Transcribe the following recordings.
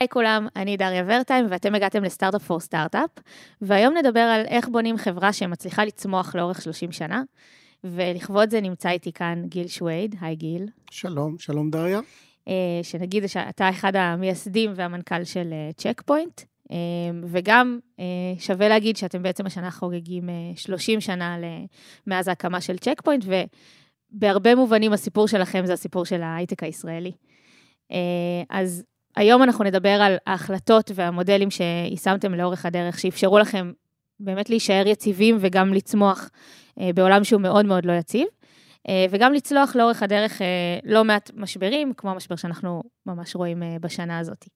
היי כולם, אני דריה ורטהיים ואתם הגעתם לסטארט-אפ פור סטארט-אפ, והיום נדבר על איך בונים חברה שמצליחה לצמוח לאורך 30 שנה, ולכבוד זה נמצא איתי כאן גיל שויד, היי גיל. שלום, שלום דריה. אה, שנגיד שאתה אחד המייסדים והמנכ"ל של צ'ק פוינט, אה, וגם אה, שווה להגיד שאתם בעצם השנה חוגגים 30 שנה מאז ההקמה של צ'ק פוינט, ובהרבה מובנים הסיפור שלכם זה הסיפור של ההייטק הישראלי. אז היום אנחנו נדבר על ההחלטות והמודלים שיישמתם לאורך הדרך, שאפשרו לכם באמת להישאר יציבים וגם לצמוח אה, בעולם שהוא מאוד מאוד לא יציב, אה, וגם לצלוח לאורך הדרך אה, לא מעט משברים, כמו המשבר שאנחנו ממש רואים בשנה הזאת.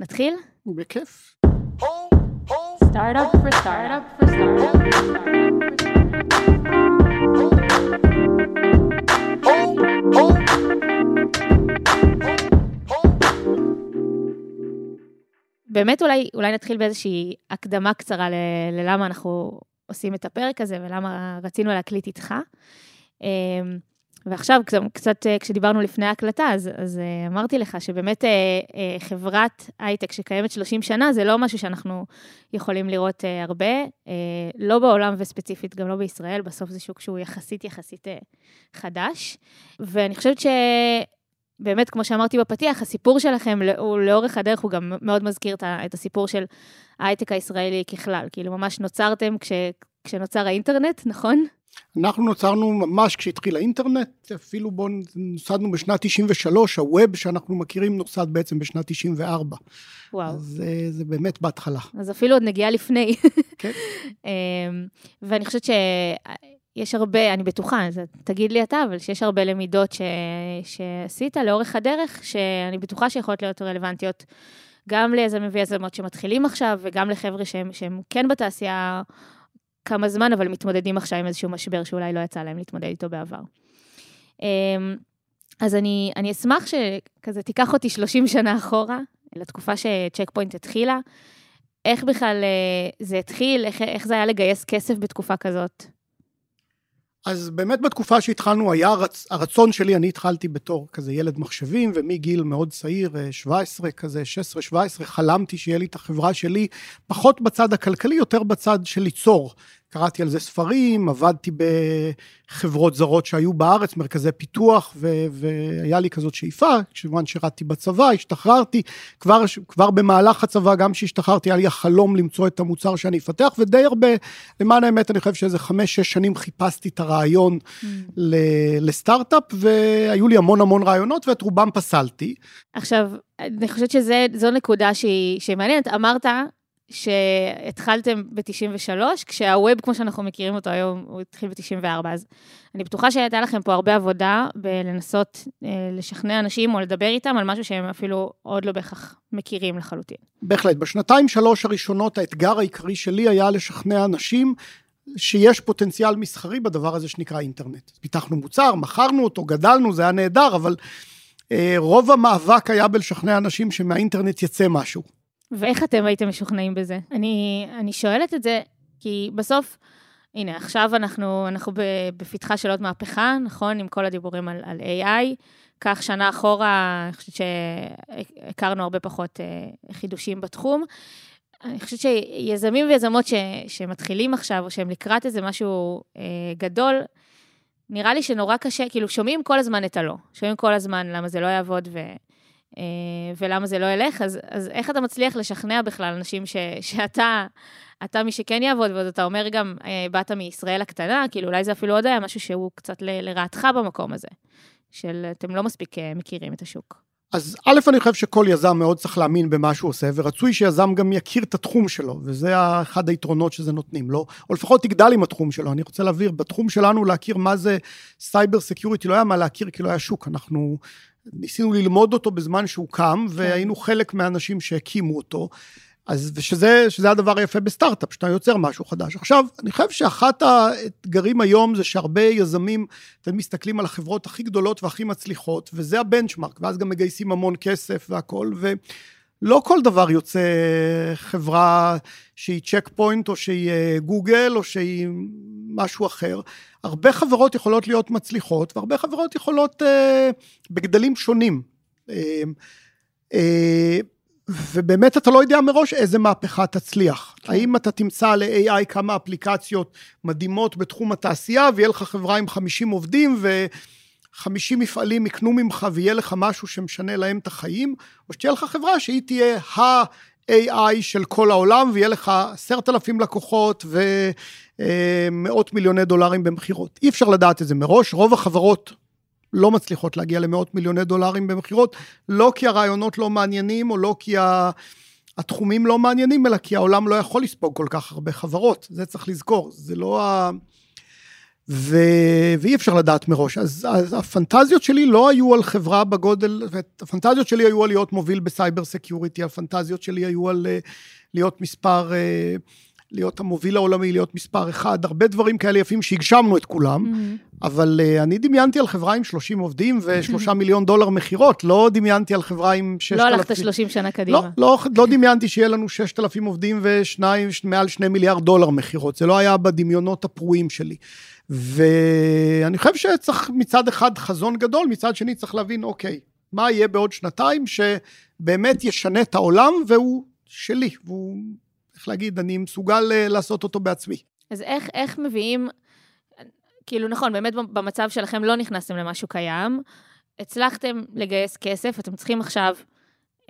נתחיל? בכיף. סטארט-אפ for startup for באמת אולי, אולי נתחיל באיזושהי הקדמה קצרה ל, ללמה אנחנו עושים את הפרק הזה ולמה רצינו להקליט איתך. אמ, ועכשיו, קצת אה, כשדיברנו לפני ההקלטה, אז, אז אה, אמרתי לך שבאמת אה, חברת הייטק שקיימת 30 שנה, זה לא משהו שאנחנו יכולים לראות הרבה, לא בעולם וספציפית, גם לא בישראל, בסוף זה שוק שהוא יחסית יחסית חדש. ואני חושבת ש... באמת, כמו שאמרתי בפתיח, הסיפור שלכם הוא לאורך הדרך, הוא גם מאוד מזכיר את הסיפור של ההייטק הישראלי ככלל. כאילו, ממש נוצרתם כש, כשנוצר האינטרנט, נכון? אנחנו נוצרנו ממש כשהתחיל האינטרנט, אפילו בו נוסדנו בשנת 93, הווב שאנחנו מכירים נוסד בעצם בשנת 94. וואו. אז אה, זה באמת בהתחלה. אז אפילו עוד נגיעה לפני. כן. אמ, ואני חושבת ש... יש הרבה, אני בטוחה, אז תגיד לי אתה, אבל שיש הרבה למידות ש, שעשית לאורך הדרך, שאני בטוחה שיכולות להיות רלוונטיות גם ליזמים ויזמות שמתחילים עכשיו, וגם לחבר'ה שהם, שהם כן בתעשייה כמה זמן, אבל מתמודדים עכשיו עם איזשהו משבר שאולי לא יצא להם להתמודד איתו בעבר. אמ, אז אני, אני אשמח שכזה תיקח אותי 30 שנה אחורה, לתקופה שצ'ק פוינט התחילה. איך בכלל אה, זה התחיל, איך, איך זה היה לגייס כסף בתקופה כזאת? אז באמת בתקופה שהתחלנו היה הרצ... הרצון שלי, אני התחלתי בתור כזה ילד מחשבים, ומגיל מאוד צעיר, 17 אה, כזה, 16-17, חלמתי שיהיה לי את החברה שלי, פחות בצד הכלכלי, יותר בצד של ליצור. קראתי על זה ספרים, עבדתי בחברות זרות שהיו בארץ, מרכזי פיתוח, ו- והיה לי כזאת שאיפה, כמובן שירתתי בצבא, השתחררתי, כבר, כבר במהלך הצבא, גם כשהשתחררתי, היה לי החלום למצוא את המוצר שאני אפתח, ודי הרבה, למען האמת, אני חושב שאיזה חמש-שש שנים חיפשתי את הרעיון mm. לסטארט-אפ, והיו לי המון המון רעיונות, ואת רובם פסלתי. עכשיו, אני חושבת שזו נקודה שהיא, שהיא מעניינת. אמרת שהתחלתם ב-93, כשהווב, כמו שאנחנו מכירים אותו היום, הוא התחיל ב-94, אז אני בטוחה שהייתה לכם פה הרבה עבודה בלנסות אה, לשכנע אנשים או לדבר איתם על משהו שהם אפילו עוד לא בהכרח מכירים לחלוטין. בהחלט. בשנתיים, שלוש הראשונות, האתגר העיקרי שלי היה לשכנע אנשים שיש פוטנציאל מסחרי בדבר הזה שנקרא אינטרנט. פיתחנו מוצר, מכרנו אותו, גדלנו, זה היה נהדר, אבל אה, רוב המאבק היה בלשכנע אנשים שמהאינטרנט יצא משהו. ואיך אתם הייתם משוכנעים בזה? אני, אני שואלת את זה כי בסוף, הנה, עכשיו אנחנו, אנחנו בפתחה של עוד מהפכה, נכון? עם כל הדיבורים על, על AI. כך שנה אחורה, אני חושבת שהכרנו הרבה פחות אה, חידושים בתחום. אני חושבת שיזמים ויזמות ש, שמתחילים עכשיו, או שהם לקראת איזה משהו אה, גדול, נראה לי שנורא קשה, כאילו שומעים כל הזמן את הלא. שומעים כל הזמן למה זה לא יעבוד ו... אה, ולמה זה לא ילך, אז, אז איך אתה מצליח לשכנע בכלל אנשים ש, שאתה, אתה מי שכן יעבוד, ועוד אתה אומר גם, אה, באת מישראל הקטנה, כאילו אולי זה אפילו עוד היה משהו שהוא קצת ל, לרעתך במקום הזה, של אתם לא מספיק אה, מכירים את השוק. אז א', אני חושב שכל יזם מאוד צריך להאמין במה שהוא עושה, ורצוי שיזם גם יכיר את התחום שלו, וזה אחד היתרונות שזה נותנים לו, או לפחות תגדל עם התחום שלו. אני רוצה להבהיר, בתחום שלנו להכיר מה זה cyber security, לא היה מה להכיר כי לא היה שוק, אנחנו ניסינו ללמוד אותו בזמן שהוא קם, כן. והיינו חלק מהאנשים שהקימו אותו. אז ושזה שזה הדבר היפה בסטארט-אפ, שאתה יוצר משהו חדש. עכשיו, אני חושב שאחת האתגרים היום זה שהרבה יזמים, אתם מסתכלים על החברות הכי גדולות והכי מצליחות, וזה הבנצ'מארק, ואז גם מגייסים המון כסף והכול, ולא כל דבר יוצא חברה שהיא צ'ק פוינט, או שהיא אה, גוגל, או שהיא משהו אחר. הרבה חברות יכולות להיות מצליחות, והרבה חברות יכולות אה, בגדלים שונים. אה, אה, ובאמת אתה לא יודע מראש איזה מהפכה תצליח. כן. האם אתה תמצא ל-AI כמה אפליקציות מדהימות בתחום התעשייה, ויהיה לך חברה עם 50 עובדים, ו-50 מפעלים יקנו ממך ויהיה לך משהו שמשנה להם את החיים, או שתהיה לך חברה שהיא תהיה ה-AI של כל העולם, ויהיה לך עשרת אלפים לקוחות ומאות מיליוני דולרים במכירות. אי אפשר לדעת את זה מראש, רוב החברות לא מצליחות להגיע למאות מיליוני דולרים במכירות, לא כי הרעיונות לא מעניינים, או לא כי התחומים לא מעניינים, אלא כי העולם לא יכול לספוג כל כך הרבה חברות. זה צריך לזכור, זה לא ה... ו... ואי אפשר לדעת מראש. אז, אז הפנטזיות שלי לא היו על חברה בגודל, הפנטזיות שלי היו על להיות מוביל ב cyber security, הפנטזיות שלי היו על אה, להיות מספר... אה, להיות המוביל העולמי, להיות מספר אחד, הרבה דברים כאלה יפים שהגשמנו את כולם, mm-hmm. אבל אה, אני דמיינתי על חברה עם 30 עובדים ושלושה mm-hmm. מיליון דולר מכירות, לא דמיינתי על חברה עם 6,000... לא הלכת 30 שנה קדימה. לא, לא, לא דמיינתי שיהיה לנו 6,000 עובדים ושניים, מעל 2 מיליארד דולר מכירות, זה לא היה בדמיונות הפרועים שלי. ואני חושב שצריך מצד אחד חזון גדול, מצד שני צריך להבין, אוקיי, מה יהיה בעוד שנתיים שבאמת ישנה את העולם והוא שלי, והוא איך להגיד, אני מסוגל אה, לעשות אותו בעצמי. אז איך, איך מביאים, כאילו נכון, באמת במצב שלכם לא נכנסתם למשהו קיים, הצלחתם לגייס כסף, אתם צריכים עכשיו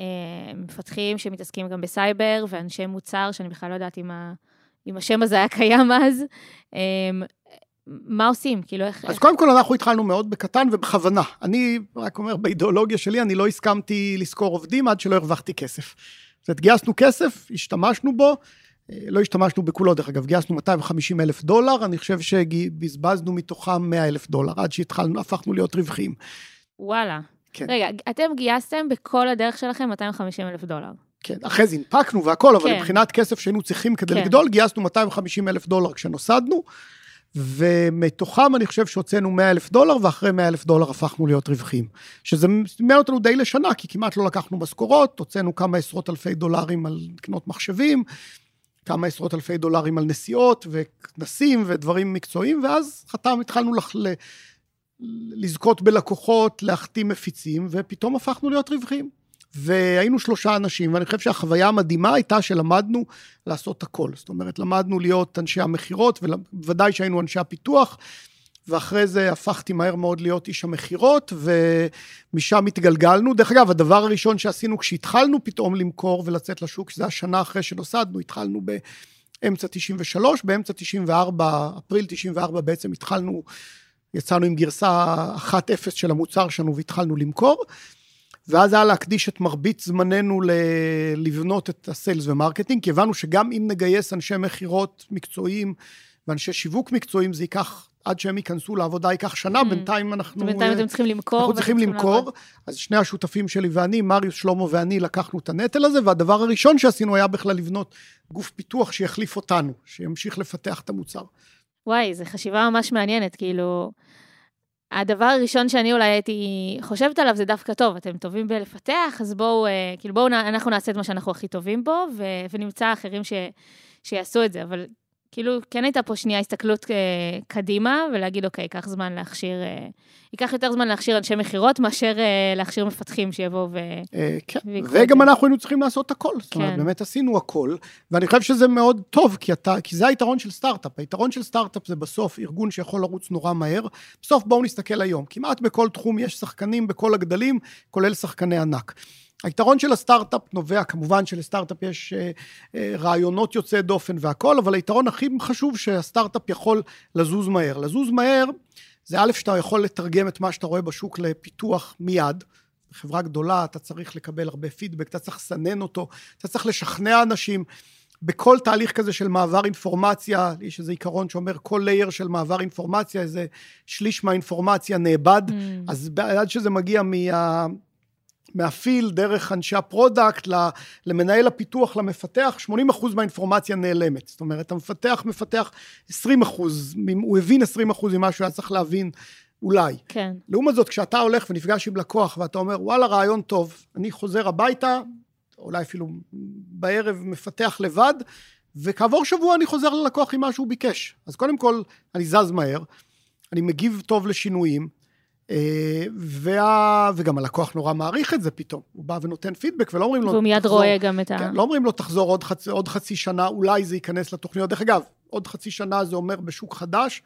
אה, מפתחים שמתעסקים גם בסייבר, ואנשי מוצר, שאני בכלל לא יודעת אם, ה, אם השם הזה היה קיים אז. אה, מה עושים? כאילו, איך... אז איך... קודם כל, אנחנו התחלנו מאוד בקטן ובכוונה. אני רק אומר, באידיאולוגיה שלי, אני לא הסכמתי לשכור עובדים עד שלא הרווחתי כסף. זאת אומרת, גייסנו כסף, השתמשנו בו, אה, לא השתמשנו בכולו, דרך אגב, גייסנו 250 אלף דולר, אני חושב שבזבזנו מתוכם 100 אלף דולר, עד שהתחלנו, הפכנו להיות רווחיים. וואלה. כן. רגע, אתם גייסתם בכל הדרך שלכם 250 אלף דולר. כן, אחרי זה הנפקנו והכל, אבל כן. מבחינת כסף שהיינו צריכים כדי כן. לגדול, גייסנו 250 אלף דולר כשנוסדנו. ומתוכם אני חושב שהוצאנו 100 אלף דולר, ואחרי 100 אלף דולר הפכנו להיות רווחים. שזה מעניין אותנו די לשנה, כי כמעט לא לקחנו משכורות, הוצאנו כמה עשרות אלפי דולרים על לקנות מחשבים, כמה עשרות אלפי דולרים על נסיעות וכנסים ודברים מקצועיים, ואז חתם, התחלנו לח... לזכות בלקוחות, להחתים מפיצים, ופתאום הפכנו להיות רווחים. והיינו שלושה אנשים, ואני חושב שהחוויה המדהימה הייתה שלמדנו לעשות הכל. זאת אומרת, למדנו להיות אנשי המכירות, ובוודאי שהיינו אנשי הפיתוח, ואחרי זה הפכתי מהר מאוד להיות איש המכירות, ומשם התגלגלנו. דרך אגב, הדבר הראשון שעשינו כשהתחלנו פתאום למכור ולצאת לשוק, שזה השנה אחרי שנוסדנו, התחלנו באמצע 93, באמצע 94, אפריל 94 בעצם התחלנו, יצאנו עם גרסה 1.0 של המוצר שלנו והתחלנו למכור. ואז היה להקדיש את מרבית זמננו ל... לבנות את ה sales ו marketing, כי הבנו שגם אם נגייס אנשי מכירות מקצועיים ואנשי שיווק מקצועיים, זה ייקח, עד שהם ייכנסו לעבודה ייקח שנה, mm. בינתיים אנחנו... בינתיים אתם צריכים למכור. אנחנו צריכים למכור, לעבוד. אז שני השותפים שלי ואני, מריוס, שלמה ואני, לקחנו את הנטל הזה, והדבר הראשון שעשינו היה בכלל לבנות גוף פיתוח שיחליף אותנו, שימשיך לפתח את המוצר. וואי, זו חשיבה ממש מעניינת, כאילו... הדבר הראשון שאני אולי הייתי חושבת עליו זה דווקא טוב, אתם טובים בלפתח, אז בואו, אה, כאילו בואו אנחנו נעשה את מה שאנחנו הכי טובים בו, ו, ונמצא אחרים ש, שיעשו את זה, אבל כאילו, כן הייתה פה שנייה הסתכלות אה, קדימה, ולהגיד, אוקיי, ייקח זמן להכשיר, אה, ייקח יותר זמן להכשיר אנשי מכירות, מאשר אה, להכשיר מפתחים שיבואו ו... אה, כן, וגם אנחנו היינו צריכים לעשות הכל. זאת אומרת, כן. באמת עשינו הכל, ואני חושב שזה מאוד טוב, כי, אתה, כי זה היתרון של סטארט-אפ. היתרון של סטארט-אפ זה בסוף ארגון שיכול לרוץ נורא מהר. בסוף בואו נסתכל היום, כמעט בכל תחום יש שחקנים בכל הגדלים, כולל שחקני ענק. היתרון של הסטארט-אפ נובע, כמובן שלסטארט-אפ יש אה, אה, רעיונות יוצאי דופן והכל, אבל היתרון הכי חשוב שהסטארט-אפ יכול לזוז מהר. לזוז מהר זה א', שאתה יכול לתרגם את מה שאתה רואה בשוק לפיתוח מיד. בחברה גדולה אתה צריך לקבל הרבה פידבק, אתה צריך לסנן אותו, אתה צריך לשכנע אנשים. בכל תהליך כזה של מעבר אינפורמציה, יש איזה עיקרון שאומר כל layer של מעבר אינפורמציה, איזה שליש מהאינפורמציה נאבד, mm. אז עד שזה מגיע מה... מה field, דרך אנשי ה product, למנהל הפיתוח, למפתח, 80% מהאינפורמציה נעלמת. זאת אומרת, המפתח מפתח 20%, הוא הבין 20% ממה שהוא היה צריך להבין אולי. כן. לעומת זאת, כשאתה הולך ונפגש עם לקוח ואתה אומר, וואלה, רעיון טוב, אני חוזר הביתה, אולי אפילו בערב מפתח לבד, וכעבור שבוע אני חוזר ללקוח עם מה שהוא ביקש. אז קודם כל, אני זז מהר, אני מגיב טוב לשינויים, וה... וגם הלקוח נורא מעריך את זה פתאום. הוא בא ונותן פידבק, ולא אומרים לו... והוא מיד תחזור, רואה גם את ה... כן, לא אומרים לו, תחזור עוד חצי, עוד חצי שנה, אולי זה ייכנס לתוכניות. דרך אגב, עוד חצי שנה זה אומר בשוק חדש.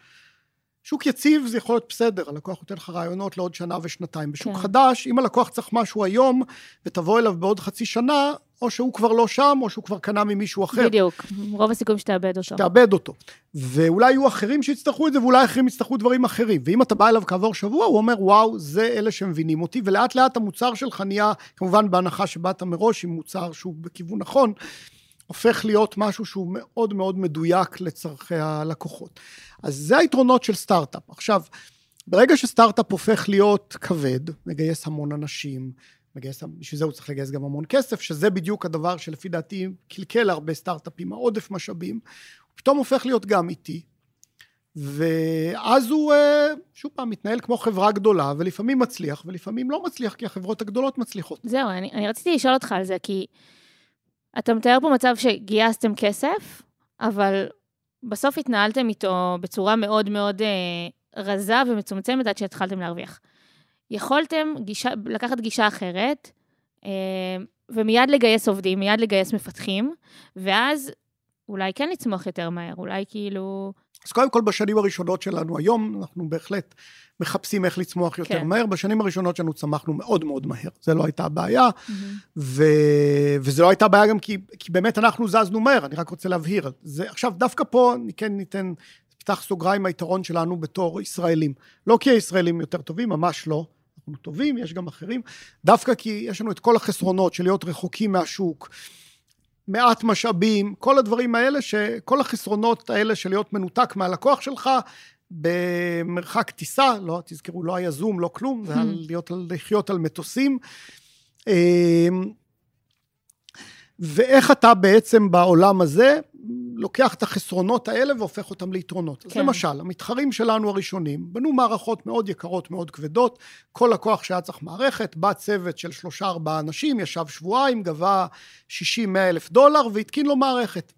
שוק יציב זה יכול להיות בסדר, הלקוח נותן לך רעיונות לעוד שנה ושנתיים. בשוק כן. חדש, אם הלקוח צריך משהו היום, ותבוא אליו בעוד חצי שנה, או שהוא כבר לא שם, או שהוא כבר קנה ממישהו אחר. בדיוק, רוב הסיכויים שתאבד אותו. תאבד אותו. ואולי יהיו אחרים שיצטרכו את זה, ואולי אחרים יצטרכו דברים אחרים. ואם אתה בא אליו כעבור שבוע, הוא אומר, וואו, זה אלה שמבינים אותי, ולאט לאט המוצר שלך נהיה, כמובן בהנחה שבאת מראש עם מוצר שהוא בכיוון נכון, הופך להיות משהו שהוא מאוד מאוד מדויק לצורכי הלקוחות. אז זה היתרונות של סטארט-אפ. עכשיו, ברגע שסטארט-אפ הופך להיות כבד, מגייס המון אנשים, מגייס, בשביל זה הוא צריך לגייס גם המון כסף, שזה בדיוק הדבר שלפי דעתי קלקל להרבה סטארט-אפים, העודף משאבים, הוא פתאום הופך להיות גם איטי, ואז הוא אה, שוב פעם מתנהל כמו חברה גדולה, ולפעמים מצליח, ולפעמים לא מצליח, כי החברות הגדולות מצליחות. זהו, אני, אני רציתי לשאול אותך על זה, כי אתה מתאר פה מצב שגייסתם כסף, אבל בסוף התנהלתם איתו בצורה מאוד מאוד אה, רזה ומצומצמת עד שהתחלתם להרוויח. יכולתם גישה, לקחת גישה אחרת, אה, ומיד לגייס עובדים, מיד לגייס מפתחים, ואז אולי כן לצמוח יותר מהר, אולי כאילו... אז קודם כל, בשנים הראשונות שלנו היום, אנחנו בהחלט מחפשים איך לצמוח יותר כן. מהר. בשנים הראשונות שלנו צמחנו מאוד מאוד מהר. זה לא הייתה הבעיה, Mm-hmm. ו... וזה לא הייתה בעיה גם כי, כי באמת אנחנו זזנו מהר, אני רק רוצה להבהיר. זה, עכשיו, דווקא פה אני כן ניתן, פתח סוגריים היתרון שלנו בתור ישראלים. לא כי הישראלים יותר טובים, ממש לא. אנחנו טובים, יש גם אחרים. דווקא כי יש לנו את כל החסרונות של להיות רחוקים מהשוק. מעט משאבים, כל הדברים האלה, שכל החסרונות האלה של להיות מנותק מהלקוח שלך במרחק טיסה, לא, תזכרו, לא היה זום, לא כלום, זה היה להיות, לחיות על מטוסים. ואיך אתה בעצם בעולם הזה לוקח את החסרונות האלה והופך אותם ליתרונות. כן. אז. למשל, המתחרים שלנו הראשונים בנו מערכות מאוד יקרות, מאוד כבדות, כל לקוח שהיה צריך מערכת, בא צוות של שלושה ארבעה אנשים, ישב שבועיים, גבה 60 100 אלף דולר והתקין לו מערכת.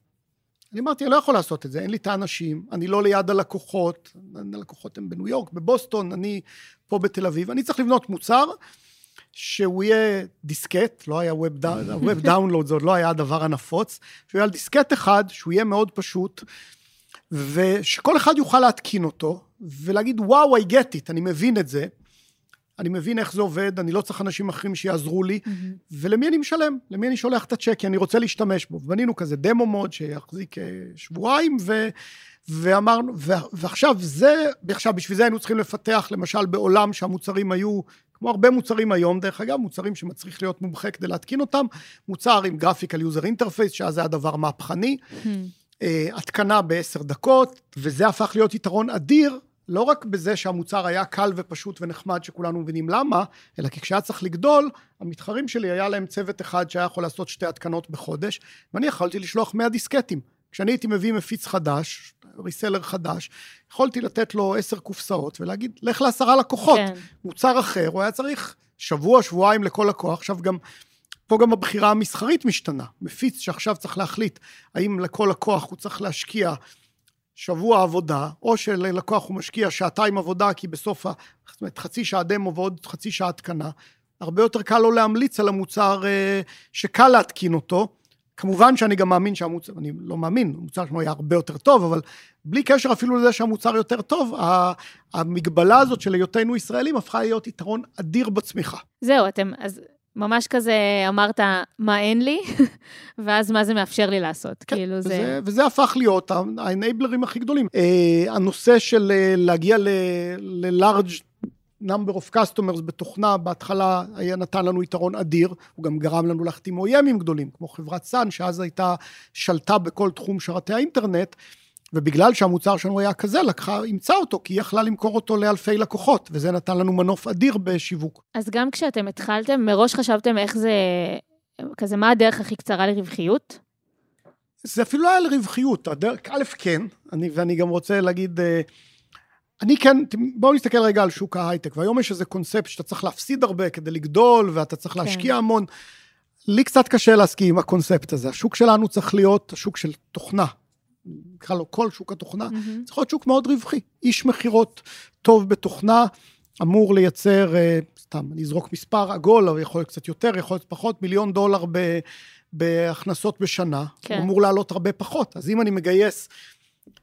אני אמרתי, אני לא יכול לעשות את זה, אין לי את האנשים, אני לא ליד הלקוחות, הלקוחות הם בניו יורק, בבוסטון, אני פה בתל אביב, אני צריך לבנות מוצר שהוא יהיה דיסקט, לא היה ווב, ווב דאונלוד, זה עוד לא היה הדבר הנפוץ, שהוא יהיה על דיסקט אחד, שהוא יהיה מאוד פשוט, ושכל אחד יוכל להתקין אותו, ולהגיד, וואו, I get it, אני מבין את זה, אני מבין איך זה עובד, אני לא צריך אנשים אחרים שיעזרו לי, Mm-hmm. ולמי אני משלם? למי אני שולח את הצ'ק? כי אני רוצה להשתמש בו. ובנינו כזה דמו מוד שיחזיק אה, שבועיים, ו... ואמרנו, ו... ועכשיו זה, עכשיו בשביל זה היינו צריכים לפתח, למשל בעולם שהמוצרים היו, כמו הרבה מוצרים היום, דרך אגב, מוצרים שמצריך להיות מומחה כדי להתקין אותם, מוצר עם graphical user interface, שאז זה היה דבר מהפכני, אה, התקנה בעשר דקות, וזה הפך להיות יתרון אדיר, לא רק בזה שהמוצר היה קל ופשוט ונחמד, שכולנו מבינים למה, אלא כי כשהיה צריך לגדול, המתחרים שלי היה להם צוות אחד שהיה יכול לעשות שתי התקנות בחודש, ואני יכולתי לשלוח 100 דיסקטים. כשאני הייתי מביא מפיץ חדש, ריסלר חדש, יכולתי לתת לו עשר קופסאות ולהגיד, לך לעשרה לקוחות. כן. מוצר אחר, הוא היה צריך שבוע, שבועיים לכל לקוח. עכשיו גם, פה גם הבחירה המסחרית משתנה. מפיץ שעכשיו צריך להחליט האם לכל לקוח הוא צריך להשקיע שבוע עבודה, או שללקוח הוא משקיע שעתיים עבודה, כי בסוף, ה- זאת אומרת, חצי שעה דמו ועוד חצי שעה התקנה. הרבה יותר קל לו להמליץ על המוצר אה, שקל להתקין אותו. כמובן שאני גם מאמין שהמוצר, אני לא מאמין, המוצר שלנו היה הרבה יותר טוב, אבל בלי קשר אפילו לזה שהמוצר יותר טוב, המגבלה הזאת של היותנו ישראלים הפכה להיות יתרון אדיר בצמיחה. זהו, אתם, אז ממש כזה אמרת, מה אין לי, ואז מה זה מאפשר לי לעשות. כן, כאילו זה... וזה, וזה הפך להיות האנבלרים הכי גדולים. Uh, הנושא של uh, להגיע ל-large number of customers בתוכנה, בהתחלה היה נתן לנו יתרון אדיר, הוא גם גרם לנו להחתים אוימים גדולים, כמו חברת סאן, שאז הייתה, שלטה בכל תחום שרתי האינטרנט, ובגלל שהמוצר שלנו היה כזה, לקחה, אימצה אותו, כי היא יכלה למכור אותו לאלפי לקוחות, וזה נתן לנו מנוף אדיר בשיווק. אז גם כשאתם התחלתם, מראש חשבתם איך זה, כזה, מה הדרך הכי קצרה לרווחיות? זה אפילו לא היה לרווחיות, הדרך, א', כן, אני, ואני גם רוצה להגיד, אה, אני כן, בואו נסתכל רגע על שוק ההייטק, והיום יש איזה קונספט שאתה צריך להפסיד הרבה כדי לגדול, ואתה צריך להשקיע כן. המון. לי קצת קשה להסכים עם הקונספט הזה. השוק שלנו צריך להיות השוק של תוכנה. נקרא לו כל שוק התוכנה, מהמם. צריך להיות שוק מאוד רווחי. איש מכירות טוב בתוכנה, אמור לייצר, אה, סתם, אני אזרוק מספר עגול, אבל יכול להיות קצת יותר, יכול להיות פחות, מיליון דולר ב, בהכנסות בשנה. כן. הוא אמור לעלות הרבה פחות. אז אם אני מגייס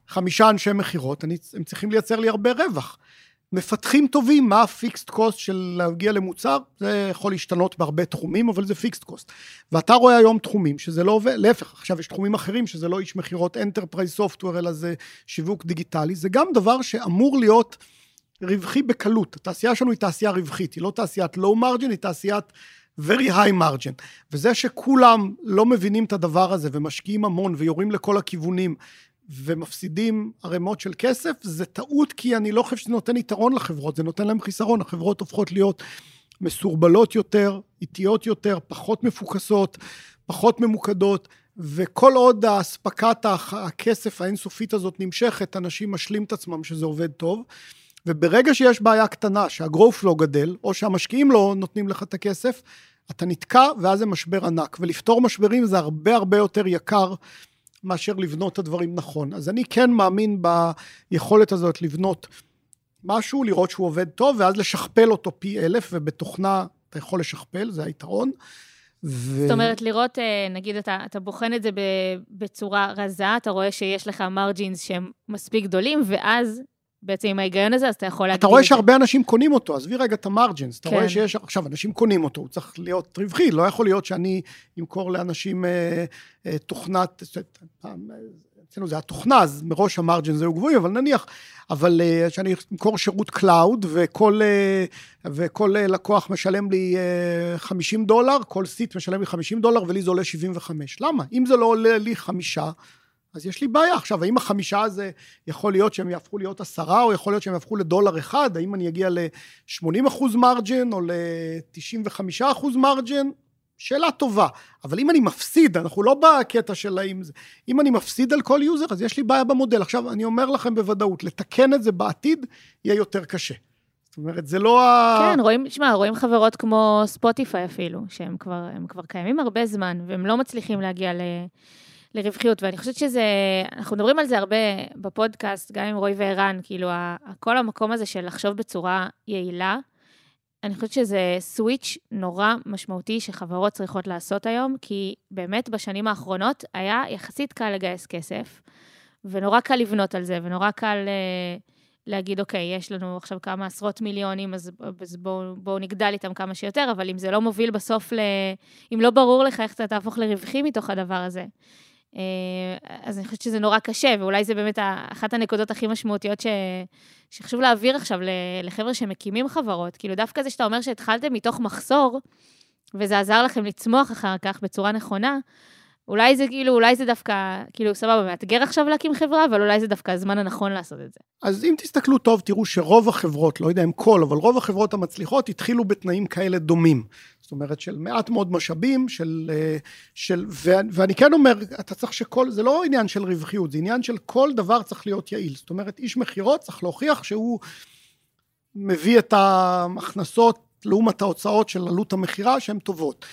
חמישה אנשי מכירות, הם צריכים לייצר לי הרבה רווח. מפתחים טובים, מה ה fixed cost של להגיע למוצר, זה יכול להשתנות בהרבה תחומים, אבל זה fixed cost. ואתה רואה היום תחומים שזה לא עובד, להפך, עכשיו יש תחומים אחרים שזה לא איש מכירות enterprise software, אלא זה שיווק דיגיטלי, זה גם דבר שאמור להיות רווחי בקלות. התעשייה שלנו היא תעשייה רווחית, היא לא תעשיית low margin, היא תעשיית very high margin. וזה שכולם לא מבינים את הדבר הזה ומשקיעים המון ויורים לכל הכיוונים ומפסידים ערימות של כסף, זה טעות כי אני לא חושב שזה נותן יתרון לחברות, זה נותן להם חיסרון, החברות הופכות להיות מסורבלות יותר, איטיות יותר, פחות מפוקסות, פחות ממוקדות, וכל עוד האספקת הכסף האינסופית הזאת נמשכת, אנשים משלים את עצמם שזה עובד טוב. וברגע שיש בעיה קטנה, שהגרוף לא גדל, או שהמשקיעים לא נותנים לך את הכסף, אתה נתקע ואז זה משבר ענק. ולפתור משברים זה הרבה הרבה יותר יקר מאשר לבנות את הדברים נכון. אז אני כן מאמין ביכולת הזאת לבנות משהו, לראות שהוא עובד טוב, ואז לשכפל אותו פי אלף, ובתוכנה אתה יכול לשכפל, זה היתרון. ו... זאת אומרת, לראות, אה, נגיד, אתה, אתה בוחן את זה בצורה רזה, אתה רואה שיש לך מרג'ינס שהם מספיק גדולים, ואז בעצם עם ההיגיון הזה, אז אתה יכול להגיד... אתה רואה שהרבה אנשים קונים אותו, עזבי רגע את ה margins, אתה כן. רואה שיש, עכשיו, אנשים קונים אותו, הוא צריך להיות רווחי, לא יכול להיות שאני אמכור לאנשים אה, אה, תוכנת, אצלנו זה התוכנה, אז מראש ה margins היו גבוהים, אבל נניח, אבל אה, שאני אמכור שירות cloud, וכל, אה, וכל אה, לקוח משלם לי אה, 50 דולר, כל seat משלם לי 50 דולר, ולי זה עולה 75. למה? אם זה לא עולה לי חמישה, אז יש לי בעיה. עכשיו, האם החמישה הזה יכול להיות שהם יהפכו להיות עשרה, או יכול להיות שהם יהפכו לדולר אחד? האם אני אגיע ל-80 אחוז margin, או ל-95 אחוז margin? שאלה טובה. אבל אם אני מפסיד, אנחנו לא בקטע של האם זה... אם אני מפסיד על כל user, אז יש לי בעיה במודל. עכשיו, אני אומר לכם בוודאות, לתקן את זה בעתיד יהיה יותר קשה. זאת אומרת, זה לא ה... כן, רואים, שמע, רואים חברות כמו ספוטיפיי אפילו, שהם כבר, כבר קיימים הרבה זמן, והם לא מצליחים להגיע ל... לרווחיות, ואני חושבת שזה, אנחנו מדברים על זה הרבה בפודקאסט, גם עם רועי וערן, כאילו, כל המקום הזה של לחשוב בצורה יעילה, אני חושבת שזה סוויץ' נורא משמעותי שחברות צריכות לעשות היום, כי באמת בשנים האחרונות היה יחסית קל לגייס כסף, ונורא קל לבנות על זה, ונורא קל uh, להגיד, אוקיי, יש לנו עכשיו כמה עשרות מיליונים, אז, אז בואו בוא נגדל איתם כמה שיותר, אבל אם זה לא מוביל בסוף ל... אם לא ברור לך איך אתה תהפוך לרווחי מתוך הדבר הזה, אה, אז אני חושבת שזה נורא קשה, ואולי זה באמת אחת הנקודות הכי משמעותיות ש... שחשוב להעביר עכשיו לחבר'ה שמקימים חברות. כאילו, דווקא זה שאתה אומר שהתחלתם מתוך מחסור, וזה עזר לכם לצמוח אחר כך בצורה נכונה, אולי זה כאילו, אולי זה דווקא, כאילו, סבבה, מאתגר עכשיו להקים חברה, אבל אולי זה דווקא הזמן הנכון לעשות את זה. אז אם תסתכלו טוב, תראו שרוב החברות, לא יודע אם כל, אבל רוב החברות המצליחות התחילו בתנאים כאלה דומים. זאת אומרת, של מעט מאוד משאבים, של... אה, של ואני כן אומר, אתה צריך שכל, זה לא עניין של רווחיות, זה עניין של כל דבר צריך להיות יעיל. זאת אומרת, איש מכירות צריך להוכיח שהוא מביא את ההכנסות לעומת ההוצאות של עלות המכירה שהן טובות.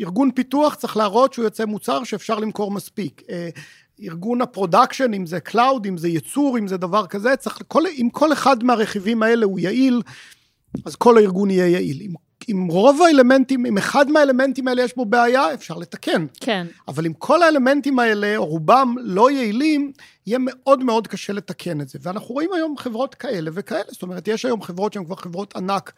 ארגון פיתוח צריך להראות שהוא יוצא מוצר שאפשר למכור מספיק. אה, ארגון ה production, אם זה cloud, אם זה ייצור, אם זה דבר כזה, צריך, כל, אם כל אחד מהרכיבים האלה הוא יעיל, אז כל הארגון יהיה יעיל. אם, אם רוב האלמנטים, אם אחד מהאלמנטים האלה יש בו בעיה, אפשר לתקן. כן. אבל אם כל האלמנטים האלה, או רובם לא יעילים, יהיה מאוד מאוד קשה לתקן את זה. ואנחנו רואים היום חברות כאלה וכאלה, זאת אומרת, יש היום חברות שהן כבר חברות ענק.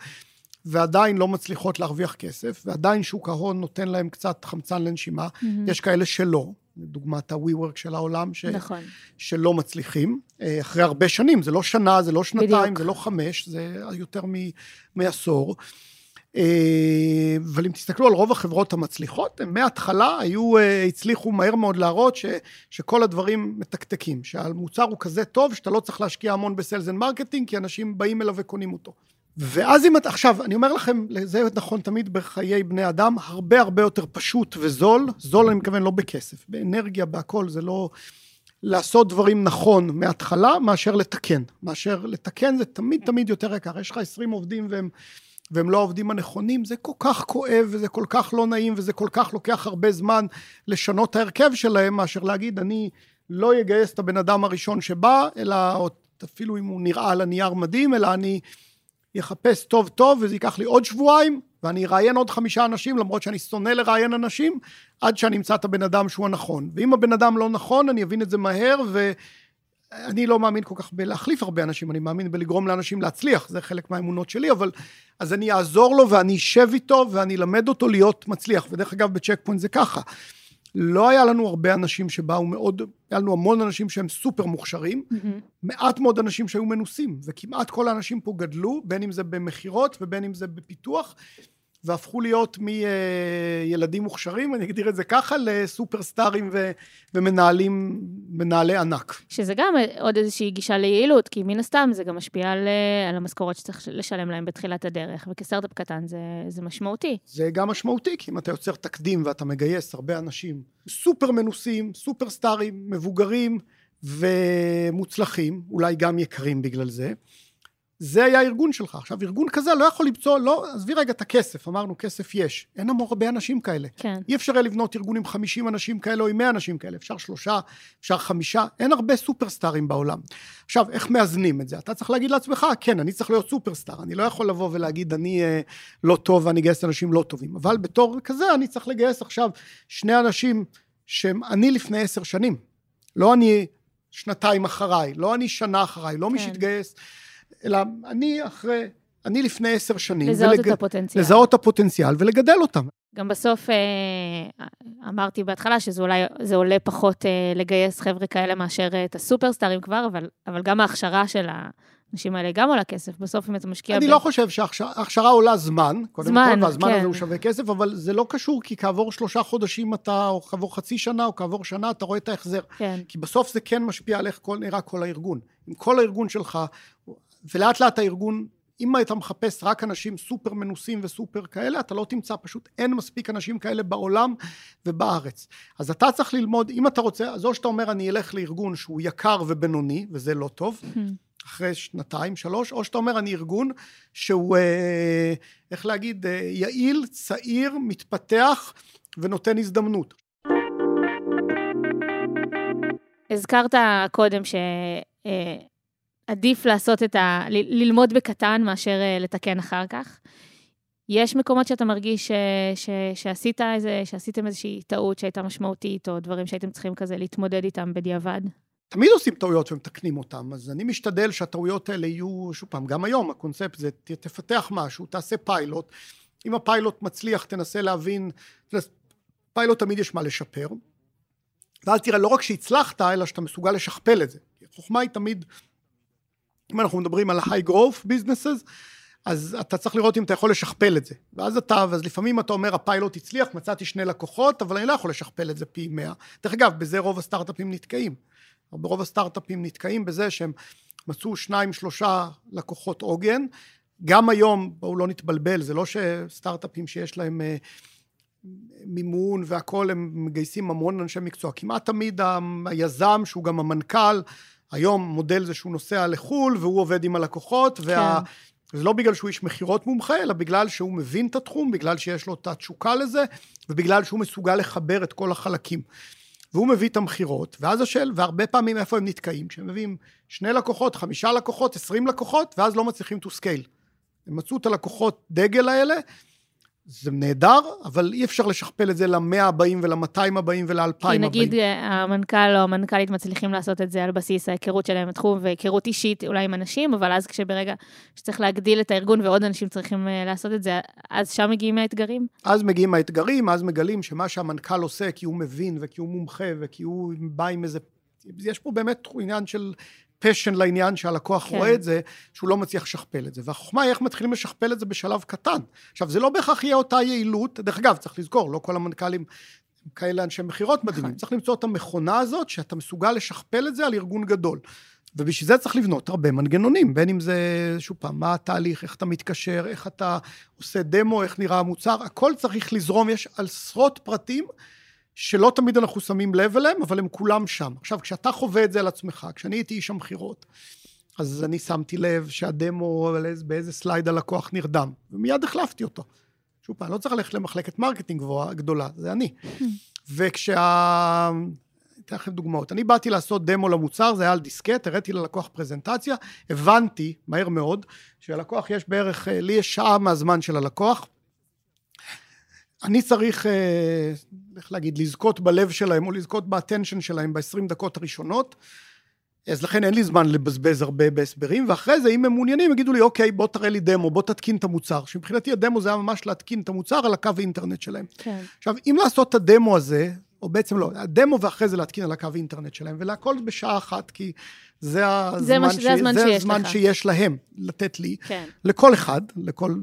ועדיין לא מצליחות להרוויח כסף, ועדיין שוק ההון נותן להם קצת חמצן לנשימה. Mm-hmm. יש כאלה שלא, דוגמת ה-WeWork של העולם, ש... נכון. שלא מצליחים, אה, אחרי הרבה שנים, זה לא שנה, זה לא שנתיים, בדיוק. זה לא חמש, זה יותר מ... מעשור. אה, אבל אם תסתכלו על רוב החברות המצליחות, הם מההתחלה היו, אה, הצליחו מהר מאוד להראות ש, שכל הדברים מתקתקים, שהמוצר הוא כזה טוב, שאתה לא צריך להשקיע המון ב sales and marketing, כי אנשים באים אליו וקונים אותו. ואז אם את, עכשיו, אני אומר לכם, זה נכון תמיד בחיי בני אדם, הרבה הרבה יותר פשוט וזול, זול אני מתכוון לא בכסף, באנרגיה, בהכל, זה לא לעשות דברים נכון מההתחלה, מאשר לתקן. מאשר לתקן זה תמיד תמיד יותר יקר. יש לך 20 עובדים והם, והם לא העובדים הנכונים, זה כל כך כואב וזה כל כך לא נעים וזה כל כך לוקח הרבה זמן לשנות ההרכב שלהם, מאשר להגיד, אני לא אגייס את הבן אדם הראשון שבא, אלא אפילו אם הוא נראה על הנייר מדהים, אלא אני... יחפש טוב טוב, וזה ייקח לי עוד שבועיים, ואני אראיין עוד חמישה אנשים, למרות שאני שונא לראיין אנשים, עד שאני אמצא את הבן אדם שהוא הנכון. ואם הבן אדם לא נכון, אני אבין את זה מהר, ואני לא מאמין כל כך בלהחליף הרבה אנשים, אני מאמין בלגרום לאנשים להצליח, זה חלק מהאמונות שלי, אבל אז אני אעזור לו ואני אשב איתו ואני אלמד אותו להיות מצליח. ודרך אגב, בצ'ק פוינט זה ככה. לא היה לנו הרבה אנשים שבאו מאוד, היה לנו המון אנשים שהם סופר מוכשרים, mm-hmm. מעט מאוד אנשים שהיו מנוסים, וכמעט כל האנשים פה גדלו, בין אם זה במכירות ובין אם זה בפיתוח, והפכו להיות מילדים מוכשרים, אני אגדיר את זה ככה, לסופרסטארים ו, ומנהלים, מנהלי ענק. שזה גם עוד איזושהי גישה ליעילות, כי מן הסתם זה גם משפיע על, על המשכורת שצריך לשלם להם בתחילת הדרך, וכסטארט-אפ קטן זה, זה משמעותי. זה גם משמעותי, כי אם אתה יוצר תקדים ואתה מגייס הרבה אנשים סופר מנוסים, סופרסטארים, מבוגרים ומוצלחים, אולי גם יקרים בגלל זה, זה היה הארגון שלך. עכשיו, ארגון כזה לא יכול למצוא, לא, עזבי רגע את הכסף, אמרנו, כסף יש. אין המון הרבה אנשים כאלה. כן. אי אפשר לבנות ארגון עם 50 אנשים כאלה או עם 100 אנשים כאלה, אפשר שלושה, אפשר חמישה, אין הרבה סופרסטארים בעולם. עכשיו, איך מאזנים את זה? אתה צריך להגיד לעצמך, כן, אני צריך להיות סופרסטאר, אני לא יכול לבוא ולהגיד, אני אה, לא טוב ואני אגייס אנשים לא טובים, אבל בתור כזה אני צריך לגייס עכשיו שני אנשים שהם אני לפני עשר שנים. לא אני שנתיים אחריי, לא אני שנה אחריי, לא כן. מי שהתגייס. אלא אני אחרי, אני לפני עשר שנים. לזהות ולג... את הפוטנציאל. לזהות את הפוטנציאל ולגדל אותם. גם בסוף אה, אמרתי בהתחלה שזה אולי, זה עולה פחות אה, לגייס חבר'ה כאלה מאשר אה, את הסופרסטארים כבר, אבל, אבל גם ההכשרה של האנשים האלה גם עולה כסף. בסוף אם אתה משקיע... אני ב... לא חושב שההכשרה עולה זמן, קודם זמן, כל, והזמן כן. הזה הוא שווה כסף, אבל זה לא קשור, כי כעבור שלושה חודשים אתה, או כעבור חצי שנה, או כעבור שנה, אתה רואה את ההחזר. כן. כי בסוף זה כן משפיע על איך כל, נראה כל הארגון. אם כל הארגון שלך ולאט לאט הארגון, אם אתה מחפש רק אנשים סופר מנוסים וסופר כאלה, אתה לא תמצא, פשוט אין מספיק אנשים כאלה בעולם ובארץ. אז אתה צריך ללמוד, אם אתה רוצה, אז או שאתה אומר, אני אלך לארגון שהוא יקר ובינוני, וזה לא טוב, אחרי שנתיים, שלוש, או שאתה אומר, אני ארגון שהוא, אה, איך להגיד, אה, יעיל, צעיר, מתפתח ונותן הזדמנות. הזכרת קודם ש... עדיף לעשות את ה... ללמוד בקטן מאשר אה, לתקן אחר כך. יש מקומות שאתה מרגיש ש, ש, שעשית איזה, שעשיתם איזושהי טעות שהייתה משמעותית, או דברים שהייתם צריכים כזה להתמודד איתם בדיעבד? תמיד עושים טעויות ומתקנים אותם, אז אני משתדל שהטעויות האלה יהיו, שוב פעם, גם היום הקונספט זה תפתח משהו, תעשה פיילוט, אם הפיילוט מצליח תנסה להבין, פיילוט תמיד יש מה לשפר, ואז תראה לא רק שהצלחת, אלא שאתה מסוגל לשכפל את זה. החוכמה היא תמיד אם אנחנו מדברים על ה-high growth businesses, אז אתה צריך לראות אם אתה יכול לשכפל את זה. ואז אתה, אז לפעמים אתה אומר, הפיילוט הצליח, מצאתי שני לקוחות, אבל אני לא יכול לשכפל את זה פי 100. דרך אגב, בזה רוב הסטארט-אפים נתקעים. ברוב הסטארט-אפים נתקעים בזה שהם מצאו שניים, שלושה לקוחות עוגן. גם היום, בואו לא נתבלבל, זה לא שסטארט-אפים שיש להם אה, מימון והכול, הם מגייסים המון אנשי מקצוע. כמעט תמיד היזם, שהוא גם המנכ"ל, היום מודל זה שהוא נוסע לחו"ל והוא עובד עם הלקוחות, כן. וה... זה לא בגלל שהוא איש מכירות מומחה, אלא בגלל שהוא מבין את התחום, בגלל שיש לו את התשוקה לזה, ובגלל שהוא מסוגל לחבר את כל החלקים. והוא מביא את המכירות, ואז השאל, והרבה פעמים איפה הם נתקעים? כשהם מביאים שני לקוחות, חמישה לקוחות, עשרים לקוחות, ואז לא מצליחים to scale. הם מצאו את הלקוחות דגל האלה, זה נהדר, אבל אי אפשר לשכפל את זה למאה הבאים ולמאתיים הבאים ולאלפיים הבאים. כי נגיד אה, המנכ"ל או המנכ"לית מצליחים לעשות את זה על בסיס ההיכרות שלהם בתחום, והיכרות אישית אולי עם אנשים, אבל אז כשברגע שצריך להגדיל את הארגון ועוד אנשים צריכים אה, לעשות את זה, אז שם מגיעים האתגרים? אז מגיעים האתגרים, אז מגלים שמה שהמנכ"ל עושה כי הוא מבין וכי הוא מומחה וכי הוא בא עם איזה... יש פה באמת עניין של פשן לעניין שהלקוח כן. רואה את זה, שהוא לא מצליח לשכפל את זה. והחוכמה היא איך מתחילים לשכפל את זה בשלב קטן. עכשיו, זה לא בהכרח יהיה אותה יעילות, דרך אגב, צריך לזכור, לא כל המנכ"לים הם כאלה אנשי מכירות מדהימים. נכון. צריך למצוא את המכונה הזאת, שאתה מסוגל לשכפל את זה על ארגון גדול. ובשביל זה צריך לבנות הרבה מנגנונים, בין אם זה, שוב פעם, מה התהליך, איך אתה מתקשר, איך אתה עושה דמו, איך נראה המוצר, הכל צריך לזרום, יש עשרות פרטים שלא תמיד אנחנו שמים לב אליהם, אבל הם כולם שם. עכשיו, כשאתה חווה את זה על עצמך, כשאני הייתי איש המכירות, אז אני שמתי לב שהדמו, באיזה slide הלקוח נרדם, ומיד החלפתי אותו. שוב פעם, לא צריך ללכת למחלקת marketing גבוהה, גדולה, זה אני. וכשה... אתן לכם דוגמאות. אני באתי לעשות דמו למוצר, זה היה על דיסקט, הראיתי ללקוח פרזנטציה, הבנתי, מהר מאוד, שללקוח יש בערך, אה, לי יש שעה מהזמן של הלקוח. אני צריך, אה, איך להגיד, לזכות בלב שלהם, או לזכות באטנשן שלהם ב-20 דקות הראשונות. אז לכן אין לי זמן לבזבז הרבה בהסברים, ואחרי זה, אם הם מעוניינים, יגידו לי, אוקיי, בוא תראה לי דמו, בוא תתקין את המוצר. שמבחינתי הדמו זה היה ממש להתקין את המוצר על הקו האינטרנט שלהם. כן. עכשיו, אם לעשות את הדמו הזה, או בעצם לא, הדמו ואחרי זה להתקין על הקו האינטרנט שלהם, ולהכל בשעה אחת, כי זה הזמן, מה, ש... זה הזמן זה שיש הזמן. שיש להם לתת לי, כן. לכל אחד, לכל...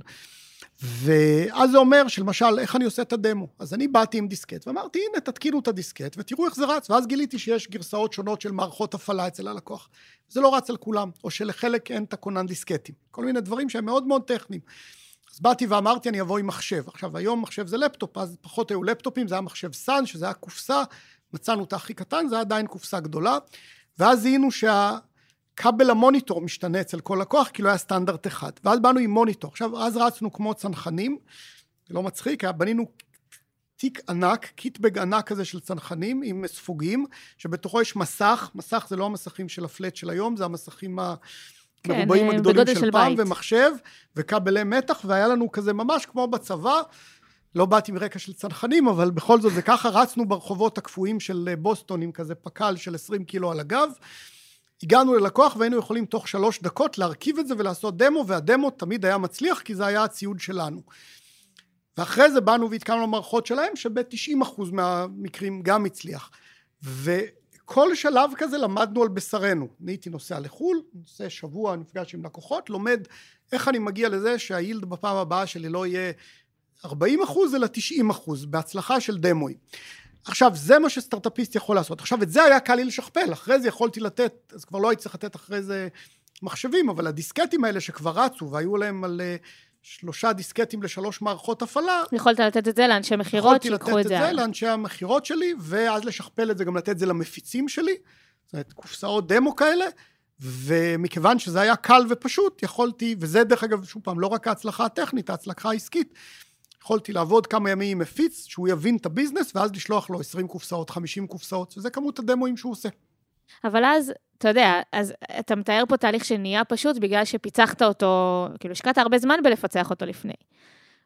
ואז זה אומר שלמשל, איך אני עושה את הדמו? אז אני באתי עם דיסקט ואמרתי, הנה, תתקינו את הדיסקט ותראו איך זה רץ. ואז גיליתי שיש גרסאות שונות של מערכות הפעלה אצל הלקוח. זה לא רץ על כולם, או שלחלק אין את הכונן דיסקטים. כל מיני דברים שהם מאוד מאוד טכניים. אז באתי ואמרתי, אני אבוא עם מחשב. עכשיו, היום מחשב זה לפטופ, אז פחות היו לפטופים, זה היה מחשב סאן, שזה היה קופסה, מצאנו את הכי קטן, זה היה עדיין קופסה גדולה. ואז זיהינו שה... כבל המוניטור משתנה אצל כל לקוח, כי לא היה סטנדרט אחד. ואז באנו עם מוניטור. עכשיו, אז רצנו כמו צנחנים, זה לא מצחיק, היה בנינו תיק ענק, קיטבג ענק כזה של צנחנים עם ספוגים, שבתוכו יש מסך, מסך זה לא המסכים של ה flat של היום, זה המסכים המרובעים כן, הגדולים בגודל של, של פעם, בית. ומחשב, וכבלי מתח, והיה לנו כזה ממש כמו בצבא, לא באתי מרקע של צנחנים, אבל בכל זאת זה ככה, רצנו ברחובות הקפואים של בוסטון עם כזה פק"ל של 20 קילו על הגב. הגענו ללקוח והיינו יכולים תוך שלוש דקות להרכיב את זה ולעשות דמו, והדמו תמיד היה מצליח כי זה היה הציוד שלנו. ואחרי זה באנו והתקנו למערכות שלהם, שב-90% מהמקרים גם הצליח. וכל שלב כזה למדנו על בשרנו. אני הייתי נוסע לחו"ל, נוסע שבוע, נפגש עם לקוחות, לומד איך אני מגיע לזה שהיילד בפעם הבאה שלי לא יהיה 40 אחוז, אלא 90 אחוז, בהצלחה של דמוי. עכשיו, זה מה שסטארט-אפיסט יכול לעשות. עכשיו, את זה היה קל לי לשכפל, אחרי זה יכולתי לתת, אז כבר לא הייתי צריך לתת אחרי זה מחשבים, אבל הדיסקטים האלה שכבר רצו, והיו להם על אה, שלושה דיסקטים לשלוש מערכות הפעלה, יכולת לתת את זה לאנשי מכירות, יכולתי לתת שיקחו את את זה זה. הלאה. לאנשי המכירות שלי, ואז לשכפל את זה, גם לתת את זה למפיצים שלי, זאת אומרת, קופסאות דמו כאלה, ומכיוון שזה היה קל ופשוט, יכולתי, וזה דרך אגב, שוב פעם, לא רק ההצלחה הטכנית, ההצלחה העסקית, יכולתי לעבוד כמה ימים עם מפיץ, שהוא יבין את הביזנס, ואז לשלוח לו 20 קופסאות, 50 קופסאות, וזה כמות הדמוים שהוא עושה. אבל אז, אתה יודע, אז אתה מתאר פה תהליך שנהיה פשוט בגלל שפיצחת אותו, כאילו, השקעת הרבה זמן בלפצח אותו לפני.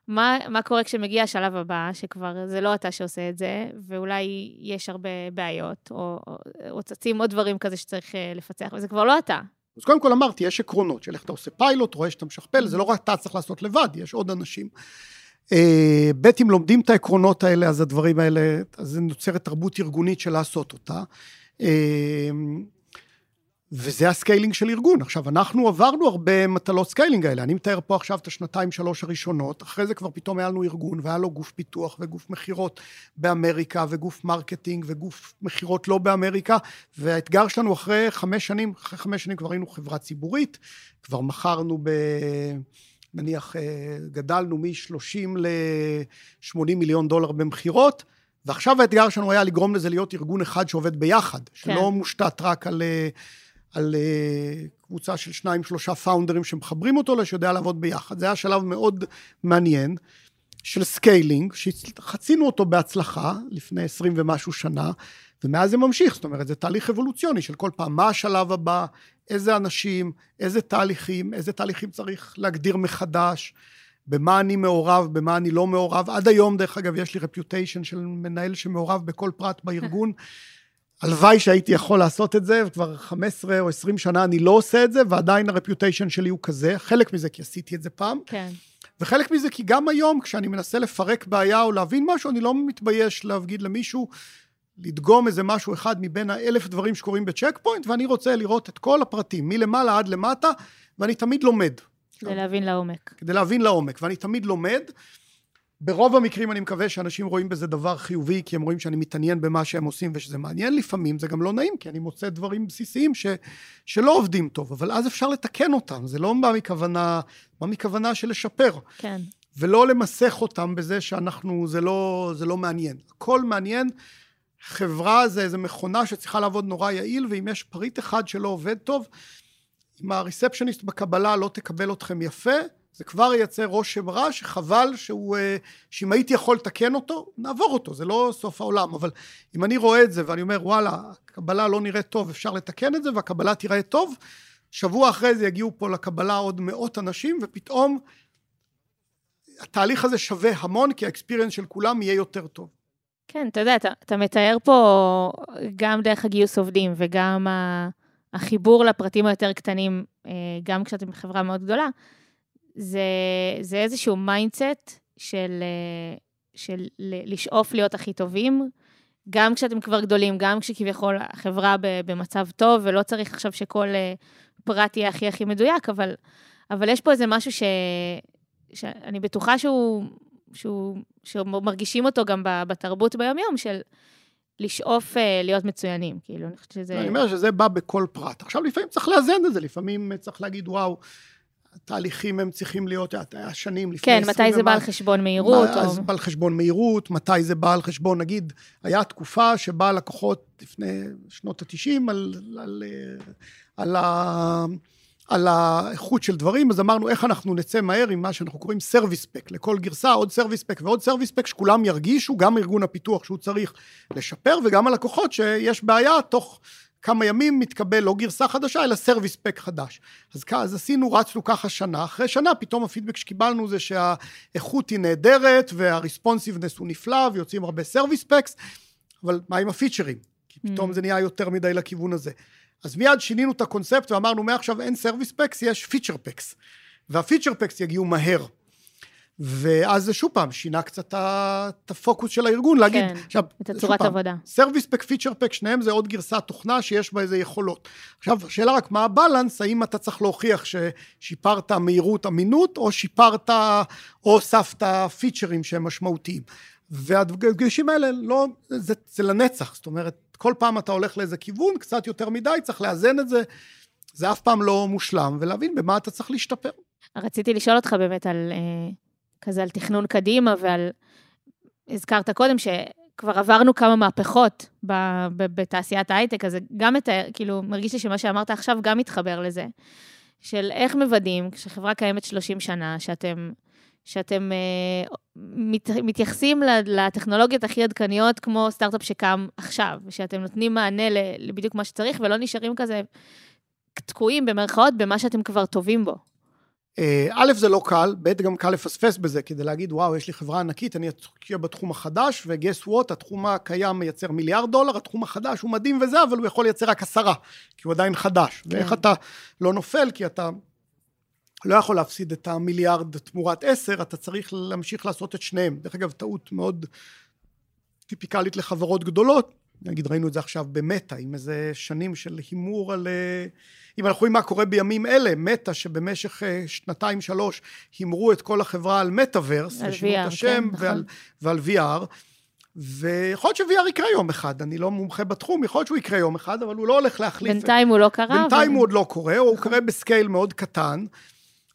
מה, מה קורה כשמגיע השלב הבא, שכבר זה לא אתה שעושה את זה, ואולי יש הרבה בעיות, או, או, או צצים עוד דברים כזה שצריך אה, לפצח, וזה כבר לא אתה. אז קודם כל אמרתי, יש עקרונות של איך אתה עושה פיילוט, רואה שאתה משכפל, זה לא רק אתה צריך לעשות לבד, יש עוד אנשים. אה, ב', אם לומדים את העקרונות האלה, אז הדברים האלה, אז נוצרת תרבות ארגונית של לעשות אותה. אה, וזה ה scaling של ארגון. עכשיו, אנחנו עברנו הרבה מטלות scaling האלה. אני מתאר פה עכשיו את השנתיים, שלוש הראשונות. אחרי זה כבר פתאום היה לנו ארגון, והיה לו גוף פיתוח וגוף מכירות באמריקה, וגוף marketing, וגוף מכירות לא באמריקה. והאתגר שלנו אחרי חמש שנים, אחרי חמש שנים כבר היינו חברה ציבורית, כבר מכרנו ב... נניח, אה, גדלנו מ-30 ל-80 מיליון דולר במכירות. ועכשיו האתגר שלנו היה לגרום לזה להיות ארגון אחד שעובד ביחד, שלא כן. מושתת רק על, אה, על אה, קבוצה של שניים, שלושה founderים שמחברים אותו, אלא שיודע לעבוד ביחד. זה היה שלב מאוד מעניין של scaling, שחצינו אותו בהצלחה לפני עשרים ומשהו שנה, ומאז זה ממשיך, זאת אומרת, זה תהליך אבולוציוני של כל פעם, מה השלב הבא, איזה אנשים, איזה תהליכים, איזה תהליכים צריך להגדיר מחדש. במה אני מעורב, במה אני לא מעורב. עד היום, דרך אגב, יש לי reputation של מנהל שמעורב בכל פרט בארגון. הלוואי שהייתי יכול לעשות את זה, וכבר 15 או 20 שנה אני לא עושה את זה, ועדיין הרפיוטיישן שלי הוא כזה. חלק מזה כי עשיתי את זה פעם, כן. וחלק מזה כי גם היום, כשאני מנסה לפרק בעיה או להבין משהו, אני לא מתבייש להגיד למישהו, לדגום איזה משהו אחד מבין האלף דברים שקורים בצ'ק פוינט, ואני רוצה לראות את כל הפרטים, מלמעלה עד למטה, ואני תמיד לומד. כדי להבין לעומק. כדי להבין לעומק, ואני תמיד לומד. ברוב המקרים אני מקווה שאנשים רואים בזה דבר חיובי, כי הם רואים שאני מתעניין במה שהם עושים ושזה מעניין. לפעמים זה גם לא נעים, כי אני מוצא דברים בסיסיים ש, שלא עובדים טוב, אבל אז אפשר לתקן אותם. זה לא בא מכוונה, בא מכוונה של לשפר. כן. ולא למסך אותם בזה שאנחנו, זה לא, זה לא מעניין. הכל מעניין. חברה זה איזה מכונה שצריכה לעבוד נורא יעיל, ואם יש פריט אחד שלא עובד טוב, אם הריספשניסט בקבלה לא תקבל אתכם יפה, זה כבר ייצר רושם רע שחבל שהוא, אה, שאם הייתי יכול לתקן אותו, נעבור אותו, זה לא סוף העולם, אבל אם אני רואה את זה ואני אומר וואלה, הקבלה לא נראית טוב, אפשר לתקן את זה והקבלה תיראה טוב, שבוע אחרי זה יגיעו פה לקבלה עוד מאות אנשים ופתאום התהליך הזה שווה המון כי ה experience של כולם יהיה יותר טוב. כן, אתה יודע, אתה, אתה מתאר פה גם דרך הגיוס עובדים וגם החיבור לפרטים היותר קטנים, אה, גם כשאתם בחברה מאוד גדולה, זה, זה איזשהו mindset של, אה, של לשאוף להיות הכי טובים, גם כשאתם כבר גדולים, גם כשכביכול החברה במצב טוב, ולא צריך עכשיו שכל אה, פרט יהיה הכי הכי מדויק, אבל, אבל יש פה איזה משהו ש, שאני בטוחה שהוא, שהוא, שמרגישים אותו גם בתרבות ביומיום, של לשאוף אה, להיות מצוינים, כאילו, אני חושבת שזה... אני אומר שזה בא בכל פרט. עכשיו, לפעמים צריך לאזן את זה, לפעמים צריך להגיד, וואו, התהליכים הם צריכים להיות, היה שנים לפני כן, מתי זה בא על חשבון מהירות? מה, או... זה בא על חשבון מהירות, מתי זה בא על חשבון, נגיד, היה תקופה שבה לקוחות לפני שנות ה-90 על, על, על, על, על האיכות של דברים, אז אמרנו איך אנחנו נצא מהר עם מה שאנחנו קוראים service pack, לכל גרסה עוד service pack ועוד service pack, שכולם ירגישו, גם ארגון הפיתוח שהוא צריך לשפר, וגם הלקוחות שיש בעיה, תוך כמה ימים מתקבל לא גרסה חדשה, אלא service pack חדש. אז, אז עשינו, רצנו ככה שנה, אחרי שנה פתאום הפידבק שקיבלנו זה שהאיכות היא נהדרת, וה responsiveness הוא נפלא, ויוצאים הרבה service packs, אבל מה עם הפיצ'רים? כי פתאום mm. זה נהיה יותר מדי לכיוון הזה. אז מיד שינינו את הקונספט ואמרנו מעכשיו אין service packs, יש feature packs. וה feature packs יגיעו מהר. ואז זה שוב פעם שינה קצת את הפוקוס של הארגון, להגיד, כן, עכשיו, את הצורת עבודה. service pack, feature pack, שניהם זה עוד גרסת תוכנה שיש בה איזה יכולות. עכשיו, השאלה רק מה ה balance, האם אתה צריך להוכיח ששיפרת מהירות אמינות, או שיפרת, או הוספת פיצ'רים שהם משמעותיים. והדגשים האלה לא, זה, זה לנצח, זאת אומרת, כל פעם אתה הולך לאיזה כיוון, קצת יותר מדי, צריך לאזן את זה, זה אף פעם לא מושלם, ולהבין במה אתה צריך להשתפר. רציתי לשאול אותך באמת על, אה, כזה על תכנון קדימה ועל, הזכרת קודם שכבר עברנו כמה מהפכות ב, ב, בתעשיית ההייטק, אז גם את ה... כאילו, מרגיש לי שמה שאמרת עכשיו גם מתחבר לזה. של איך מוודאים, כשחברה קיימת 30 שנה, שאתם, שאתם uh, מת, מתייחסים לטכנולוגיות הכי עדכניות כמו סטארט-אפ שקם עכשיו, ושאתם נותנים מענה לבדיוק מה שצריך, ולא נשארים כזה תקועים במרכאות במה שאתם כבר טובים בו. אה, א', זה לא קל, ב', גם קל לפספס בזה, כדי להגיד, וואו, יש לי חברה ענקית, אני אשקיע בתחום החדש, וגס וואט, התחום הקיים מייצר מיליארד דולר, התחום החדש הוא מדהים וזה, אבל הוא יכול לייצר רק עשרה, כי הוא עדיין חדש. כן. ואיך אתה לא נופל, כי אתה לא יכול להפסיד את המיליארד תמורת עשר, אתה צריך להמשיך לעשות את שניהם. דרך אגב, טעות מאוד טיפיקלית לחברות גדולות, נגיד ראינו את זה עכשיו במטא, עם איזה שנים של הימור על... אה, אם אנחנו רואים מה קורה בימים אלה, מטא שבמשך אה, שנתיים שלוש הימרו את כל החברה על מטאוורס, ושינו את השם, כן, ועל, נכון. ועל VR, ויכול להיות ש-VR יקרה יום אחד, אני לא מומחה בתחום, יכול להיות שהוא יקרה יום אחד, אבל הוא לא הולך להחליף... בינתיים הוא לא קרה. בינתיים ו... הוא עוד לא קורה, או הוא. קורה בסקייל מאוד קטן.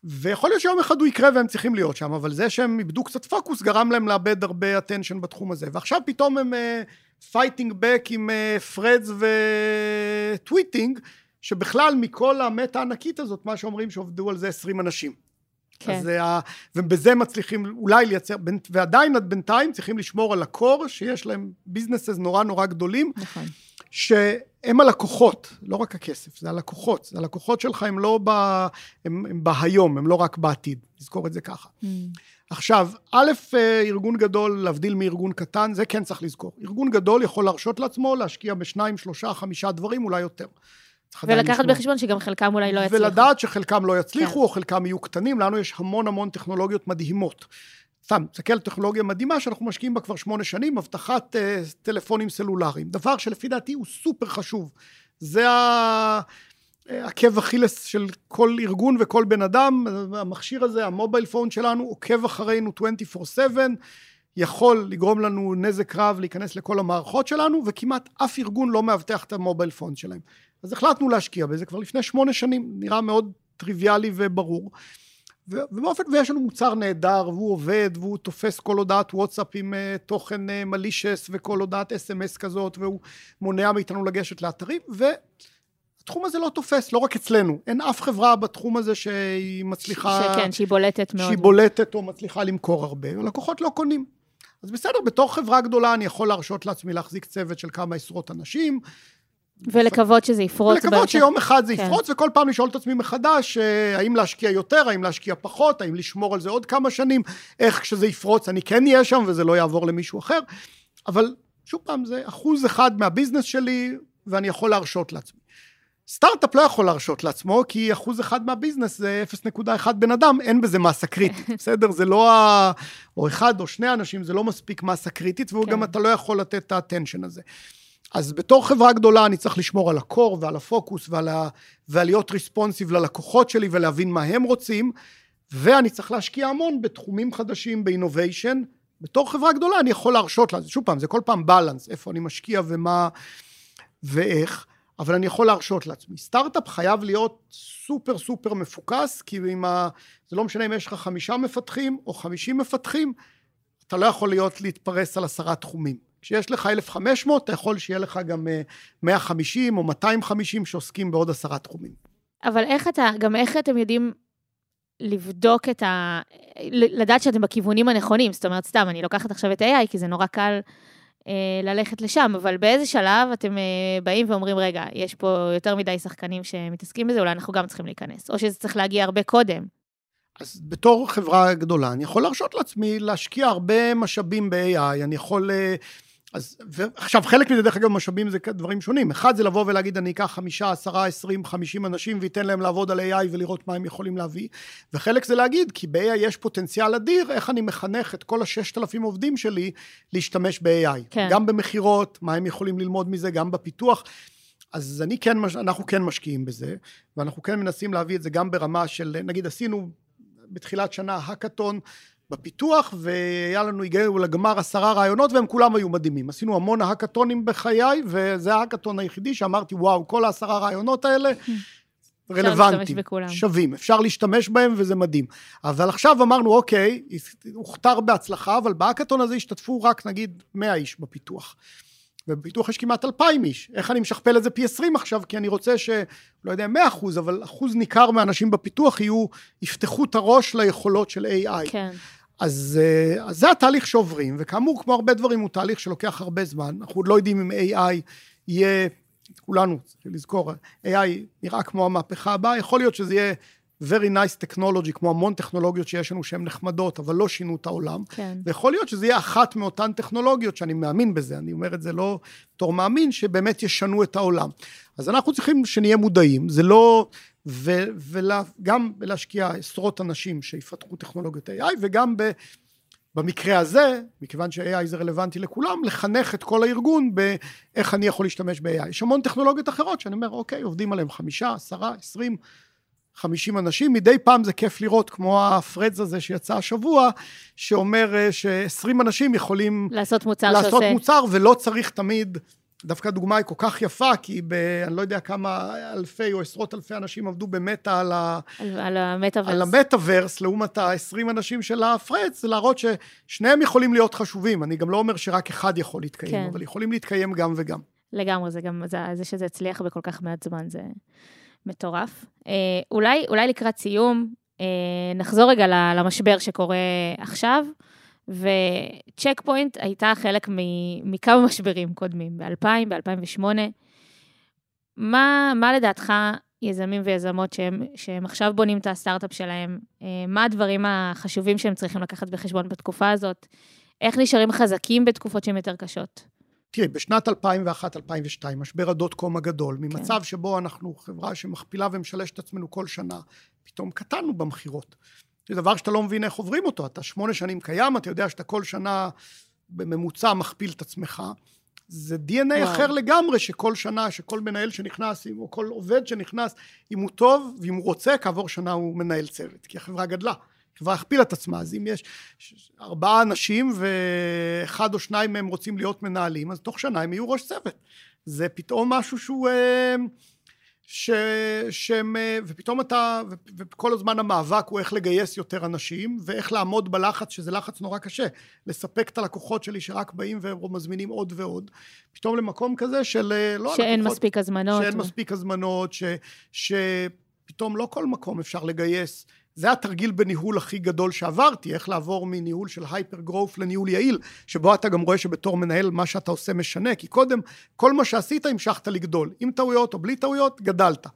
ויכול להיות שיום אחד הוא יקרה והם צריכים להיות שם, אבל זה שהם איבדו קצת פוקוס גרם להם לאבד הרבה attention בתחום הזה. ועכשיו פתאום הם fighting uh, back עם Threads uh, ו tweeting, שבכלל מכל המטה הענקית הזאת, מה שאומרים שעובדו על זה 20 אנשים. כן. אז ה... ובזה מצליחים אולי לייצר, ועדיין עד בינתיים צריכים לשמור על ה core, שיש להם businesses נורא נורא גדולים. נכון. שהם הלקוחות, לא רק הכסף, זה הלקוחות. זה הלקוחות שלך הם לא ב... הם, הם בהיום, הם לא רק בעתיד. נזכור את זה ככה. Mm. עכשיו, א', אה, ארגון גדול, להבדיל מארגון קטן, זה כן צריך לזכור. ארגון גדול יכול להרשות לעצמו להשקיע בשניים, שלושה, חמישה דברים, אולי יותר. ולקחת בחשבון שגם חלקם אולי לא יצליחו. ולדעת שחלקם לא יצליחו, כן. או חלקם יהיו קטנים, לנו יש המון המון טכנולוגיות מדהימות. סתם, תסתכל על טכנולוגיה מדהימה שאנחנו משקיעים בה כבר שמונה שנים, אבטחת אה, טלפונים סלולריים. דבר שלפי דעתי הוא סופר חשוב. זה ה... עקב אכילס של כל ארגון וכל בן אדם, המכשיר הזה, המובייל פון שלנו, עוקב אחרינו 24/7, יכול לגרום לנו נזק רב להיכנס לכל המערכות שלנו, וכמעט אף ארגון לא מאבטח את המובייל פון שלהם. אז החלטנו להשקיע בזה כבר לפני שמונה שנים, נראה מאוד טריוויאלי וברור. ובאופן, ויש לנו מוצר נהדר, והוא עובד, והוא תופס כל הודעת וואטסאפ עם uh, תוכן מלישס, uh, וכל הודעת אס.אם.אס כזאת, והוא מונע מאיתנו לגשת לאתרים, התחום הזה לא תופס, לא רק אצלנו. אין אף חברה בתחום הזה שהיא מצליחה... שכן, שהיא בולטת מאוד. שהיא בולטת או מצליחה למכור הרבה. הלקוחות לא קונים. אז בסדר, בתור חברה גדולה אני יכול להרשות לעצמי להחזיק צוות של כמה עשרות אנשים. ולקוות שזה יפרוץ. ולקוות שיום אחד זה כן. יפרוץ, וכל פעם לשאול את עצמי מחדש, אה, האם להשקיע יותר, האם להשקיע פחות, האם לשמור על זה עוד כמה שנים, איך כשזה יפרוץ אני כן אהיה שם וזה לא יעבור למישהו אחר. אבל שוב פעם, זה אחוז אחד מה business שלי, ואני יכול להרשות לעצמי. סטארט-אפ לא יכול להרשות לעצמו, כי אחוז אחד מה business זה 0.1 בן אדם, אין בזה מסה קריטית, בסדר? זה לא ה... או אחד או שני אנשים, זה לא מספיק מסה קריטית, וגם כן. אתה לא יכול לתת את ה attention הזה. אז בתור חברה גדולה אני צריך לשמור על ה core ועל הפוקוס ועל, ה... ועל להיות responsive ללקוחות שלי ולהבין מה הם רוצים, ואני צריך להשקיע המון בתחומים חדשים, באינוביישן. בתור חברה גדולה אני יכול להרשות לה, שוב פעם, זה כל פעם בלנס, איפה אני משקיע ומה ואיך. אבל אני יכול להרשות לעצמי. סטארט-אפ חייב להיות סופר סופר מפוקס, כי אם ה... זה לא משנה אם יש לך חמישה מפתחים או חמישים מפתחים, אתה לא יכול להיות להתפרס על עשרה תחומים. כשיש לך 1,500, אתה יכול שיהיה לך גם 150 אה, או 250 שעוסקים בעוד עשרה תחומים. אבל איך אתה, גם איך אתם יודעים לבדוק את ה... לדעת שאתם בכיוונים הנכונים? זאת אומרת, סתם, אני לוקחת עכשיו את AI, כי זה נורא קל אה, ללכת לשם, אבל באיזה שלב אתם אה, באים ואומרים, רגע, יש פה יותר מדי שחקנים שמתעסקים בזה, אולי אנחנו גם צריכים להיכנס, או שזה צריך להגיע הרבה קודם. אז בתור חברה גדולה, אני יכול להרשות לעצמי להשקיע הרבה משאבים ב-AI, אני יכול אה, אז, עכשיו, חלק מזה, דרך אגב, משאבים זה דברים שונים. אחד זה לבוא ולהגיד, אני אקח חמישה, עשרה, עשרים, חמישים אנשים ואתן להם לעבוד על AI ולראות מה הם יכולים להביא. וחלק זה להגיד, כי ב-AI יש פוטנציאל אדיר, איך אני מחנך את כל הששת אלפים עובדים שלי להשתמש ב-AI. כן. גם במכירות, מה הם יכולים ללמוד מזה, גם בפיתוח. אז אני כן, אנחנו כן משקיעים בזה, ואנחנו כן מנסים להביא את זה גם ברמה של, נגיד עשינו בתחילת שנה האקתון, בפיתוח, והיה לנו, הגענו לגמר עשרה רעיונות, והם כולם היו מדהימים. עשינו המון האקתונים בחיי, וזה האקתון היחידי שאמרתי, וואו, כל העשרה רעיונות האלה, רלוונטיים, שווים, אפשר להשתמש בהם וזה מדהים. אבל עכשיו אמרנו, אוקיי, הוכתר בהצלחה, אבל בהאקתון הזה השתתפו רק נגיד 100 איש בפיתוח. ובפיתוח יש כמעט 2,000 איש. איך אני משכפל את זה פי 20 עכשיו? כי אני רוצה ש... לא יודע, 100 אחוז, אבל אחוז ניכר מהאנשים בפיתוח יהיו, יפתחו את הראש ליכולות של AI. כן. אז, אה, אז זה התהליך שעוברים, וכאמור, כמו הרבה דברים, הוא תהליך שלוקח הרבה זמן. אנחנו עוד לא יודעים אם AI יהיה, כולנו צריכים לזכור, AI נראה כמו המהפכה הבאה, יכול להיות שזה יהיה very nice technology, כמו המון טכנולוגיות שיש לנו שהן נחמדות, אבל לא שינו את העולם. כן. ויכול להיות שזה יהיה אחת מאותן טכנולוגיות, שאני מאמין בזה, אני אומר את זה לא בתור מאמין, שבאמת ישנו את העולם. אז אנחנו צריכים שנהיה מודעים, זה לא... וגם להשקיע עשרות אנשים שיפתחו טכנולוגיות AI, וגם ב... במקרה הזה, מכיוון ש-AI זה רלוונטי לכולם, לחנך את כל הארגון באיך אני יכול להשתמש ב-AI. יש המון טכנולוגיות אחרות שאני אומר, אוקיי, עובדים עליהם חמישה, עשרה, עשרים, חמישים אנשים, מדי פעם זה כיף לראות, כמו הפרדס הזה שיצא השבוע, שאומר אה, שעשרים אנשים יכולים... לעשות מוצר לעשות שעושה... מוצר, ולא צריך תמיד... דווקא הדוגמה היא כל כך יפה, כי ב, אני לא יודע כמה אלפי או עשרות אלפי אנשים עבדו במטא על, ה, על, על המטאוורס. על המטאוורס, לעומת ה-20 אנשים של הפרדס, זה להראות ששניהם יכולים להיות חשובים. אני גם לא אומר שרק אחד יכול להתקיים, כן. אבל יכולים להתקיים גם וגם. לגמרי, זה גם, זה, זה שזה הצליח בכל כך מעט זמן, זה... מטורף. אה, אולי, אולי לקראת סיום, אה, נחזור רגע למשבר שקורה עכשיו, וצ'ק פוינט הייתה חלק מכמה משברים קודמים, ב-2000, ב-2008. מה, מה לדעתך יזמים ויזמות שהם, שהם עכשיו בונים את הסטארט-אפ שלהם, אה, מה הדברים החשובים שהם צריכים לקחת בחשבון בתקופה הזאת? איך נשארים חזקים בתקופות שהן יותר קשות? תראי, בשנת 2001-2002, משבר הדוט קום הגדול, ממצב כן. שבו אנחנו חברה שמכפילה ומשלשת עצמנו כל שנה, פתאום קטנו במכירות. זה דבר שאתה לא מבין איך עוברים אותו, אתה שמונה שנים קיים, אתה יודע שאתה כל שנה בממוצע מכפיל את עצמך. זה DNA וואו. אחר לגמרי, שכל שנה, שכל מנהל שנכנס, או כל עובד שנכנס, אם הוא טוב, ואם הוא רוצה, כעבור שנה הוא מנהל צוות, כי החברה גדלה. החברה הכפילה את עצמה, אז אם יש ארבעה אנשים ואחד או שניים מהם רוצים להיות מנהלים, אז תוך שנה הם יהיו ראש צוות. זה פתאום משהו שהוא... אה, ש, שהם, ופתאום אתה, וכל הזמן המאבק הוא איך לגייס יותר אנשים, ואיך לעמוד בלחץ, שזה לחץ נורא קשה, לספק את הלקוחות שלי שרק באים ומזמינים עוד ועוד. פתאום למקום כזה של לא שאין הלקוחות, מספיק הזמנות. שאין ו... מספיק הזמנות, ש, שפתאום לא כל מקום אפשר לגייס. זה התרגיל בניהול הכי גדול שעברתי, איך לעבור מניהול של הייפר גרוף לניהול יעיל, שבו אתה גם רואה שבתור מנהל מה שאתה עושה משנה, כי קודם כל מה שעשית המשכת לגדול, עם טעויות או בלי טעויות, גדלת.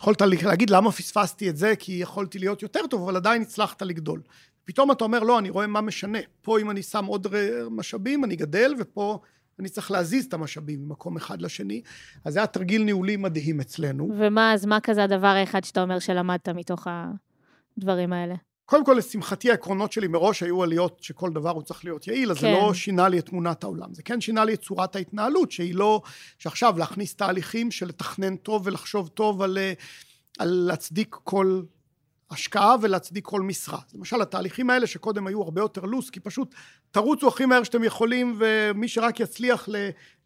יכולת להגיד למה פספסתי את זה, כי יכולתי להיות יותר טוב, אבל עדיין הצלחת לגדול. פתאום אתה אומר, לא, אני רואה מה משנה. פה אם אני שם עוד משאבים, אני גדל, ופה אני צריך להזיז את המשאבים ממקום אחד לשני. אז זה היה תרגיל ניהולי מדהים אצלנו. ומה, אז מה כזה הדבר האחד שאתה אומר שלמדת מתוך ה... הדברים האלה? קודם כל, לשמחתי, העקרונות שלי מראש היו עליות שכל דבר הוא צריך להיות יעיל, אז כן. זה לא שינה לי את תמונת העולם. זה כן שינה לי את צורת ההתנהלות, שהיא לא... שעכשיו להכניס תהליכים של לתכנן טוב ולחשוב טוב על, על להצדיק כל השקעה ולהצדיק כל משרה. למשל, התהליכים האלה שקודם היו הרבה יותר לוס, כי פשוט תרוצו הכי מהר שאתם יכולים, ומי שרק יצליח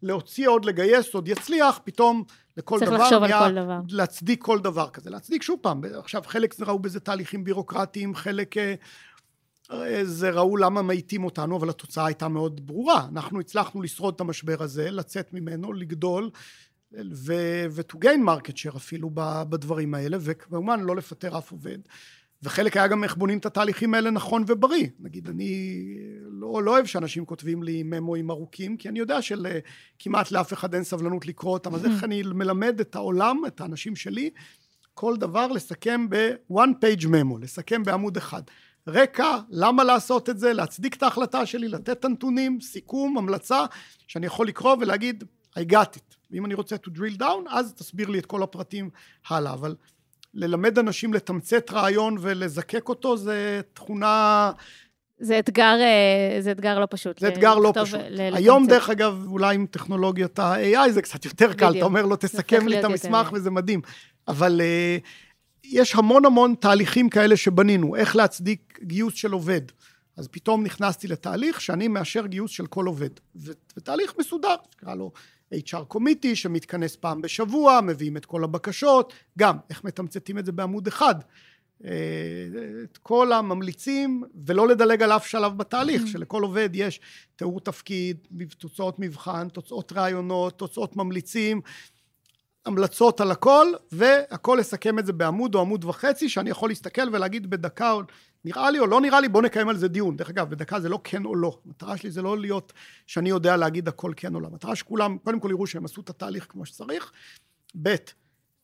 להוציא עוד, לגייס עוד, יצליח, פתאום לכל צריך דבר, צריך לחשוב על כל דבר. להצדיק כל דבר כזה. להצדיק שוב פעם, עכשיו חלק זה ראו בזה תהליכים בירוקרטיים, חלק אה, זה ראו למה מאיטים אותנו, אבל התוצאה הייתה מאוד ברורה. אנחנו הצלחנו לשרוד את המשבר הזה, לצאת ממנו, לגדול, ו- to gain market share אפילו בדברים האלה, וכמובן לא לפטר אף עובד. וחלק היה גם איך בונים את התהליכים האלה נכון ובריא. נגיד, אני לא, לא אוהב שאנשים כותבים לי ממואים ארוכים, כי אני יודע שכמעט לאף אחד אין סבלנות לקרוא אותם, אז איך אני מלמד את העולם, את האנשים שלי, כל דבר לסכם ב-one page memo, לסכם בעמוד אחד. רקע, למה לעשות את זה, להצדיק את ההחלטה שלי, לתת את הנתונים, סיכום, המלצה, שאני יכול לקרוא ולהגיד, I got it. ואם אני רוצה to drill down, אז תסביר לי את כל הפרטים הלאה. אבל ללמד אנשים לתמצת רעיון ולזקק אותו, זה תכונה... זה אתגר, אה, זה אתגר לא פשוט. זה אתגר לא פשוט. היום, דרך אגב, אולי עם טכנולוגיות ה-AI זה קצת יותר קל, אתה אומר לו, תסכם לי את המסמך וזה מדהים. אבל uh, יש המון המון תהליכים כאלה שבנינו, איך להצדיק גיוס של עובד. אז פתאום נכנסתי לתהליך שאני מאשר גיוס של כל עובד. ותהליך מסודר, נקרא לו HR קומיטי שמתכנס פעם בשבוע, מביאים את כל הבקשות, גם איך מתמצתים את זה בעמוד אחד. אה, את כל הממליצים ולא לדלג על אף שלב בתהליך, mm-hmm. שלכל עובד יש תיאור תפקיד, תוצאות מבחן, תוצאות ראיונות, תוצאות ממליצים, המלצות על הכל, והכל לסכם את זה בעמוד או עמוד וחצי, שאני יכול להסתכל ולהגיד בדקה נראה לי או לא נראה לי, בוא נקיים על זה דיון. דרך אגב, בדקה זה לא כן או לא. המטרה שלי זה לא להיות שאני יודע להגיד הכל כן או לא. המטרה שכולם, קודם כל יראו שהם עשו את התהליך כמו שצריך. ב',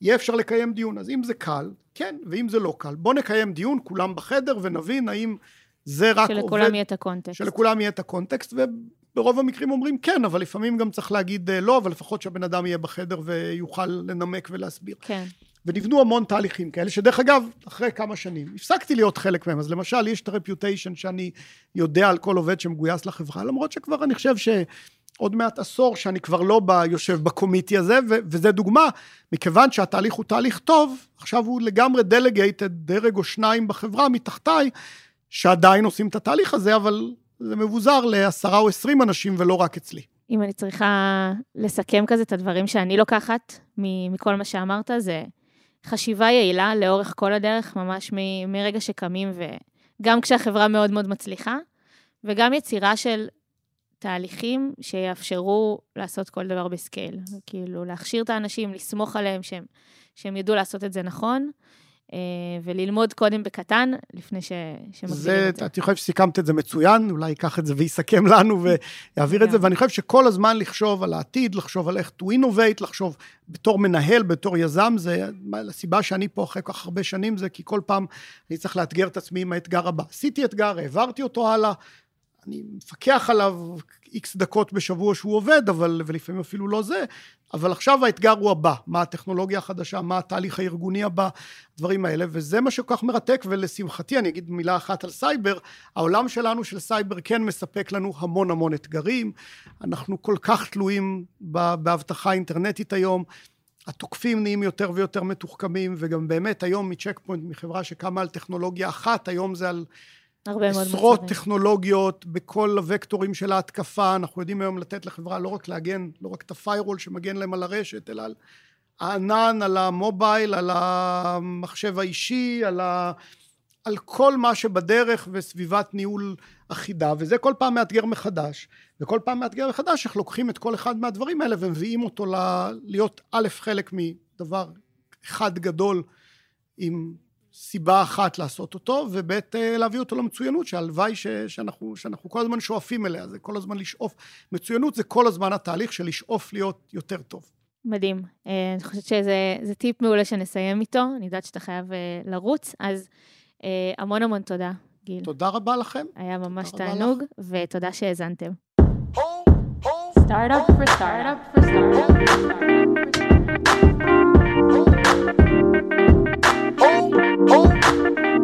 יהיה אפשר לקיים דיון. אז אם זה קל, כן, ואם זה לא קל, בוא נקיים דיון, כולם בחדר, ונבין האם זה רק שלכולם עובד... שלכולם יהיה את הקונטקסט. שלכולם יהיה את הקונטקסט, וברוב המקרים אומרים כן, אבל לפעמים גם צריך להגיד אה, לא, אבל לפחות שהבן אדם יהיה בחדר ויוכל לנמק ולהסביר. כן. ונבנו המון תהליכים כאלה, שדרך אגב, אחרי כמה שנים, הפסקתי להיות חלק מהם. אז למשל, יש את הרפיוטיישן שאני יודע על כל עובד שמגויס לחברה, למרות שכבר אני חושב שעוד מעט עשור שאני כבר לא בא, יושב בקומיטי הזה, ו- וזה דוגמה, מכיוון שהתהליך הוא תהליך טוב, עכשיו הוא לגמרי דלגייטד, דרג או שניים בחברה מתחתיי, שעדיין עושים את התהליך הזה, אבל זה מבוזר לעשרה או עשרים אנשים ולא רק אצלי. אם אני צריכה לסכם כזה את הדברים שאני לוקחת מכל מה שאמרת, זה חשיבה יעילה לאורך כל הדרך, ממש מ- מרגע שקמים, וגם כשהחברה מאוד מאוד מצליחה, וגם יצירה של תהליכים שיאפשרו לעשות כל דבר בסקייל. כאילו, להכשיר את האנשים, לסמוך עליהם שהם, שהם ידעו לעשות את זה נכון. אה, וללמוד קודם בקטן, לפני ש... שמגדילים את זה. אני חושב שסיכמת את זה מצוין, אולי ייקח את זה ויסכם לנו ויעביר את זה, ואני חושב שכל הזמן לחשוב על העתיד, לחשוב על איך to innovate, לחשוב בתור מנהל, בתור יזם, זה הסיבה שאני פה אחרי כל כך הרבה שנים, זה כי כל פעם אני צריך לאתגר את עצמי עם האתגר הבא. עשיתי אתגר, העברתי אותו הלאה, אני מפקח עליו איקס דקות בשבוע שהוא עובד, אבל, ולפעמים אפילו לא זה, אבל עכשיו האתגר הוא הבא, מה הטכנולוגיה החדשה, מה התהליך הארגוני הבא, דברים האלה, וזה מה שכל כך מרתק, ולשמחתי, אני אגיד מילה אחת על סייבר, העולם שלנו של סייבר כן מספק לנו המון המון אתגרים, אנחנו כל כך תלויים באבטחה אינטרנטית היום, התוקפים נהיים יותר ויותר מתוחכמים, וגם באמת היום מצ'ק פוינט, מחברה שקמה על טכנולוגיה אחת, היום זה על הרבה מאוד עשרות מצבים. טכנולוגיות בכל הוקטורים של ההתקפה, אנחנו יודעים היום לתת לחברה לא רק להגן, לא רק את הפיירול שמגן להם על הרשת, אלא על הענן, על המובייל, על המחשב האישי, על, ה... על כל מה שבדרך וסביבת ניהול אחידה, וזה כל פעם מאתגר מחדש. וכל פעם מאתגר מחדש איך לוקחים את כל אחד מהדברים האלה ומביאים אותו ל... להיות א', חלק מדבר אחד גדול עם סיבה אחת לעשות אותו, וב' אה, להביא אותו למצוינות, שהלוואי ש- שאנחנו, שאנחנו כל הזמן שואפים אליה, זה כל הזמן לשאוף. מצוינות זה כל הזמן התהליך של לשאוף להיות יותר טוב. מדהים. אה, אני חושבת שזה טיפ מעולה שנסיים איתו, אני יודעת שאתה חייב אה, לרוץ, אז המון המון תודה, גיל. תודה רבה לכם. היה ממש תענוג, ותודה שהאזנתם. Startup for startup for startup. oh. oh.